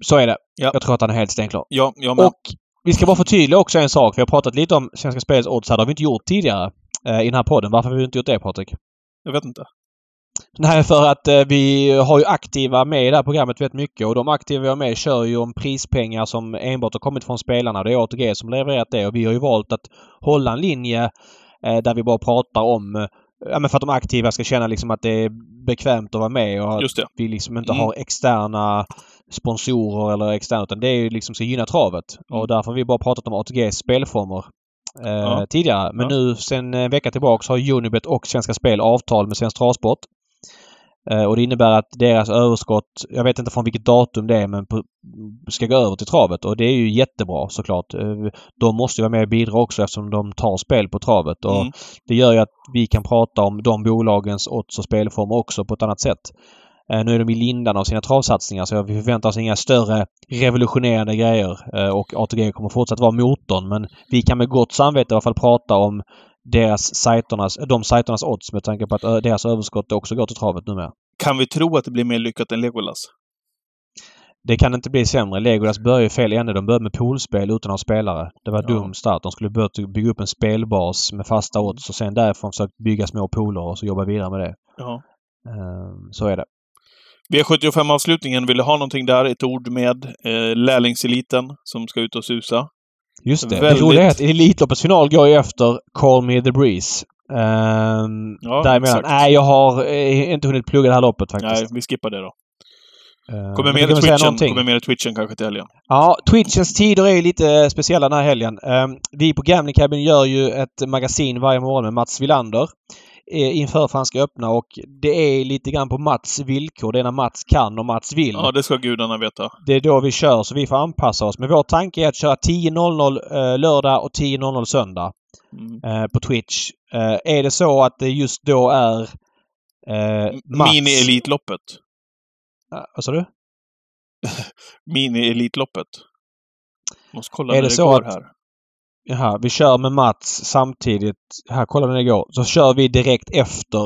så är det. Ja. Jag tror att han är helt stenklar. Ja, jag med. Och vi ska bara förtydliga också en sak. Vi har pratat lite om Svenska Spels odds här. Det har vi inte gjort tidigare eh, i den här podden. Varför har vi inte gjort det Patrik? Jag vet inte. Nej, för att eh, vi har ju aktiva med i det här programmet väldigt mycket och de aktiva vi har med kör ju om prispengar som enbart har kommit från spelarna. Det är ATG som levererat det och vi har ju valt att hålla en linje eh, där vi bara pratar om eh, Ja men för att de aktiva ska känna liksom att det är bekvämt att vara med och att vi liksom inte mm. har externa sponsorer eller externa utan det är ju liksom ska gynna travet. Mm. Och därför har vi bara pratat om ATGs spelformer eh, ja. tidigare. Men ja. nu sen en vecka tillbaks har Unibet och Svenska Spel avtal med Svensk Travsport. Eh, och det innebär att deras överskott, jag vet inte från vilket datum det är, men på, ska gå över till travet. Och det är ju jättebra såklart. Eh, de måste vara med och bidra också eftersom de tar spel på travet. Och mm. Det gör ju att vi kan prata om de bolagens odds och spelformer också på ett annat sätt. Eh, nu är de i lindan av sina travsatsningar så vi förväntar oss inga större revolutionerande grejer. Och ATG kommer fortsatt vara motorn men vi kan med gott samvete i alla fall prata om deras sajternas, de sajternas odds med tanke på att eh, deras överskott också går till travet numera. Kan vi tro att det blir mer lyckat än Legolas? Det kan inte bli sämre. Legolas började i fel ände. De började med poolspel utan att ha spelare. Det var ja. dum start. De skulle börja bygga upp en spelbas med fasta odds och sen därifrån försökt bygga små pooler och så jobba vidare med det. Ja. Ehm, så är det. V75-avslutningen, vill du ha någonting där? Ett ord med eh, lärlingseliten som ska ut och susa. Just det. Väldigt... Det roliga är att Elitloppets final går ju efter Call Me The Breeze. Um, ja, däremellan. Nej, jag har eh, inte hunnit plugga det här loppet faktiskt. Nej, vi skippar det då. Uh, kommer mer, Twitchen, kommer mer Twitchen kanske till helgen. Ja, Twitchens tider är lite speciella den här helgen. Um, vi på Gambling Cabin gör ju ett magasin varje morgon med Mats Villander inför för han ska öppna och det är lite grann på Mats villkor. Det är när Mats kan och Mats vill. Ja, det ska gudarna veta. Det är då vi kör så vi får anpassa oss. Men vår tanke är att köra 10.00 eh, lördag och 10.00 söndag mm. eh, på Twitch. Eh, är det så att det just då är eh, Mats... Mini-Elitloppet. Vad sa du? Mini-Elitloppet. Måste kolla är det, det så går att, här. Jaha, vi kör med Mats samtidigt. Här, kolla när det går. Så kör vi direkt efter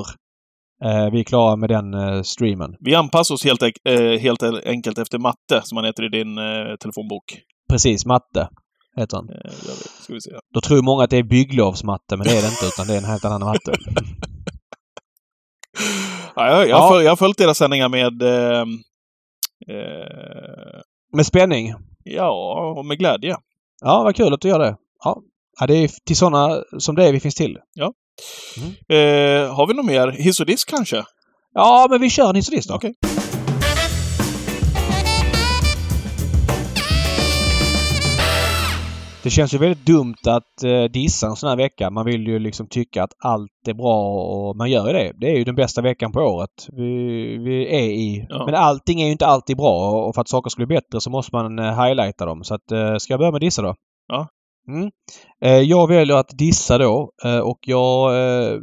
eh, vi är klara med den eh, streamen. Vi anpassar oss helt, eh, helt enkelt efter matte, som han heter i din eh, telefonbok. Precis, matte heter han. Eh, ska vi se. Då tror många att det är bygglovsmatte, men det är det inte, utan det är en helt annan matte. ja, jag, jag, ja. Föl, jag har följt deras sändningar med... Eh, med spänning? Ja, och med glädje. Ja, vad kul att du gör det. Ja, ja det är till sådana som det är vi finns till. Ja. Mm. Eh, har vi något mer? Hiss och disk kanske? Ja, men vi kör en hiss och disk då. Okay. Det känns ju väldigt dumt att eh, dissa en sån här vecka. Man vill ju liksom tycka att allt är bra och man gör ju det. Det är ju den bästa veckan på året vi, vi är i. Ja. Men allting är ju inte alltid bra och för att saker ska bli bättre så måste man eh, highlighta dem. Så att, eh, ska jag börja med dissa då? Ja. Mm. Eh, jag väljer att dissa då eh, och jag eh,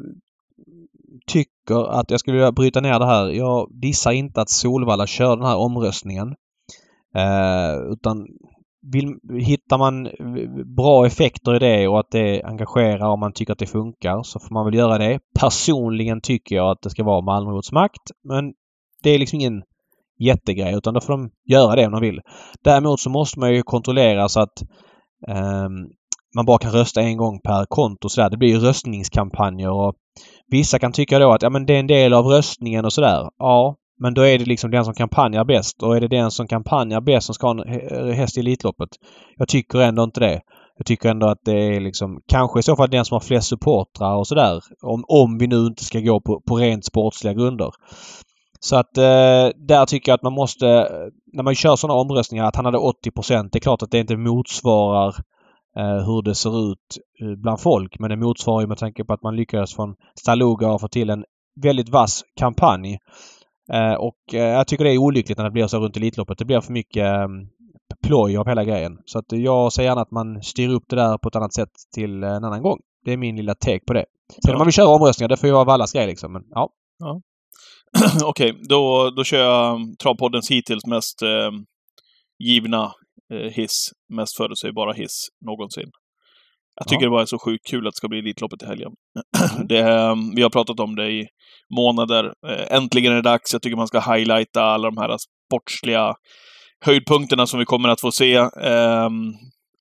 tycker att jag skulle vilja bryta ner det här. Jag dissar inte att Solvalla kör den här omröstningen. Eh, utan vill, hittar man bra effekter i det och att det engagerar och man tycker att det funkar så får man väl göra det. Personligen tycker jag att det ska vara Malmös makt men det är liksom ingen jättegrej utan då får de göra det om de vill. Däremot så måste man ju kontrollera så att Ehm, man bara kan rösta en gång per konto så där. Det blir ju röstningskampanjer och vissa kan tycka då att ja, men det är en del av röstningen och sådär. Ja, men då är det liksom den som kampanjar bäst och är det den som kampanjar bäst som ska ha en häst i Elitloppet? Jag tycker ändå inte det. Jag tycker ändå att det är liksom kanske i så fall den som har flest supportrar och sådär. Om, om vi nu inte ska gå på, på rent sportsliga grunder. Så att eh, där tycker jag att man måste, när man kör sådana omröstningar, att han hade 80% Det är klart att det inte motsvarar eh, hur det ser ut eh, bland folk. Men det motsvarar ju med tanke på att man lyckades från Staluga och få till en väldigt vass kampanj. Eh, och eh, jag tycker det är olyckligt när det blir så runt Elitloppet. Det blir för mycket eh, ploj av hela grejen. Så att jag ser gärna att man styr upp det där på ett annat sätt till en annan gång. Det är min lilla take på det. Sen om man vill köra omröstningar, det får ju vara Vallas grej liksom. Men, ja. ja. Okej, okay, då, då kör jag Travpoddens hittills mest eh, givna eh, hiss. Mest förutsägbara hiss någonsin. Jag tycker ja. det bara är så sjukt kul att det ska bli Elitloppet i helgen. det, eh, vi har pratat om det i månader. Eh, äntligen är det dags. Jag tycker man ska highlighta alla de här sportsliga höjdpunkterna som vi kommer att få se.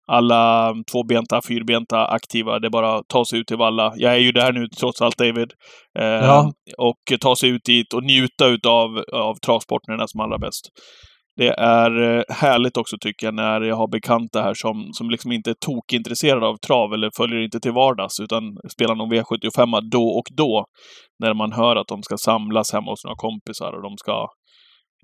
Alla tvåbenta, fyrbenta aktiva. Det är bara att ta sig ut till Valla. Jag är ju där nu trots allt, David. Eh, ja. Och ta sig ut dit och njuta utav av travsporten som allra bäst. Det är eh, härligt också tycker jag när jag har bekanta här som, som liksom inte är tokintresserade av trav eller följer inte till vardags utan spelar någon V75 då och då. När man hör att de ska samlas hemma hos några kompisar och de ska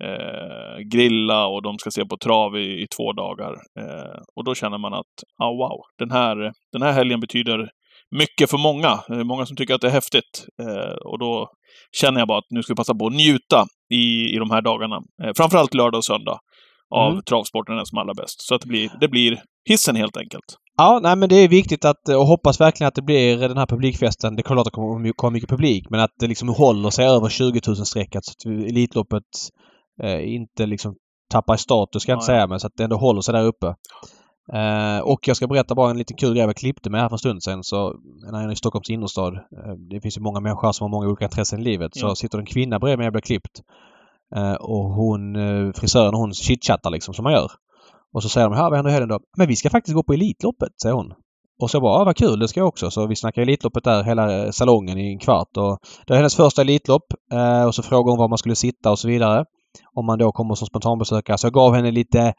eh, grilla och de ska se på trav i, i två dagar. Eh, och då känner man att, ah, wow, den här, den här helgen betyder mycket för många. Det är många som tycker att det är häftigt. Eh, och då känner jag bara att nu ska vi passa på att njuta i, i de här dagarna. Eh, framförallt lördag och söndag av mm. travsporten som allra bäst. Så att det blir, det blir hissen helt enkelt. Ja, nej men det är viktigt att och hoppas verkligen att det blir den här publikfesten. Det är klart att det kommer komma mycket publik men att det liksom håller sig över 20 000 strecket så att Elitloppet eh, inte liksom tappar i status ska jag inte säga men så att det ändå håller sig där uppe. Eh, och jag ska berätta bara en liten kul grej jag klippte med här för en stund sedan. Så, när jag är i Stockholms innerstad. Eh, det finns ju många människor som har många olika intressen i livet. Ja. Så sitter en kvinna bredvid mig jag blir klippt. Eh, och hon, eh, frisören, hon chitchattar liksom som man gör. Och så säger de, ja vad händer i helgen då? Men vi ska faktiskt gå på Elitloppet, säger hon. Och så bara, ja vad kul, det ska jag också. Så vi snackar Elitloppet där hela salongen i en kvart. Och det är hennes första Elitlopp. Eh, och så frågar hon var man skulle sitta och så vidare. Om man då kommer som spontanbesökare. Så jag gav henne lite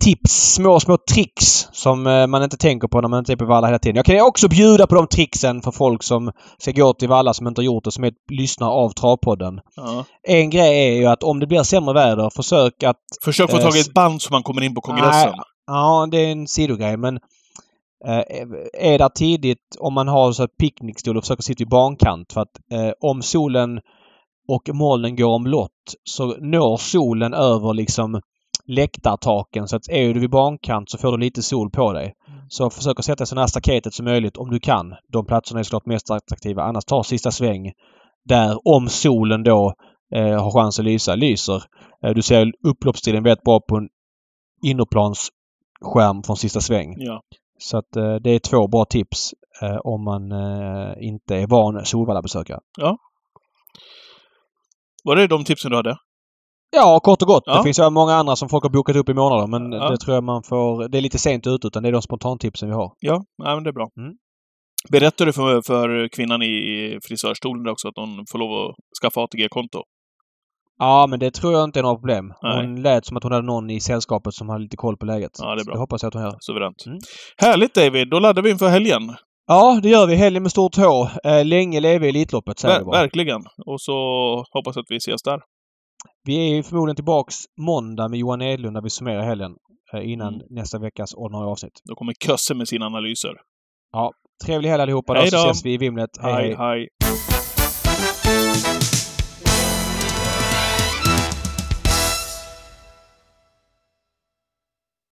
tips, små, små tricks som eh, man inte tänker på när man inte är på Valla hela tiden. Jag kan också bjuda på de tricksen för folk som ska gå till Valla som inte har gjort det, som är lyssnare av Travpodden. Ja. En grej är ju att om det blir sämre väder, försök att... Försök få tag i ett band så man kommer in på kongressen. Nej, ja, det är en sidogrej men eh, är där tidigt om man har så picknickstol och försöker sitta i bankant för att eh, om solen och molnen går omlott så når solen över liksom läktartaken. Så att är du vid bankant så får du lite sol på dig. Mm. Så försök att sätta dig så nära staketet som möjligt om du kan. De platserna är såklart mest attraktiva. Annars ta sista sväng där om solen då eh, har chans att lysa, lyser. Eh, du ser upploppstiden väldigt bra på en innerplansskärm från sista sväng. Ja. Så att eh, det är två bra tips eh, om man eh, inte är van Solvalla-besökare. Ja. Var det de tipsen du hade? Ja, kort och gott. Ja. Det finns ju många andra som folk har bokat upp i månader men ja. det tror jag man får... Det är lite sent ute utan det är de spontantipsen vi har. Ja, ja men det är bra. Mm. Berättar du för, för kvinnan i frisörstolen också att hon får lov att skaffa ATG-konto? Ja, men det tror jag inte är några problem. Nej. Hon lät som att hon hade någon i sällskapet som hade lite koll på läget. Ja, det är bra. Det hoppas jag att hon gör. Suveränt. Mm. Härligt David! Då laddar vi inför helgen. Ja, det gör vi. Helgen med stort H. Eh, länge leve Elitloppet, säger Ver vi bara. Verkligen. Och så hoppas att vi ses där. Vi är förmodligen tillbaks måndag med Johan Edlund när vi summerar helgen eh, innan mm. nästa veckas ordinarie avsnitt. Då kommer Kösse med sina analyser. Ja. Trevlig helg allihopa. Hej då! Så ses vi i vimlet. hej. hej. hej.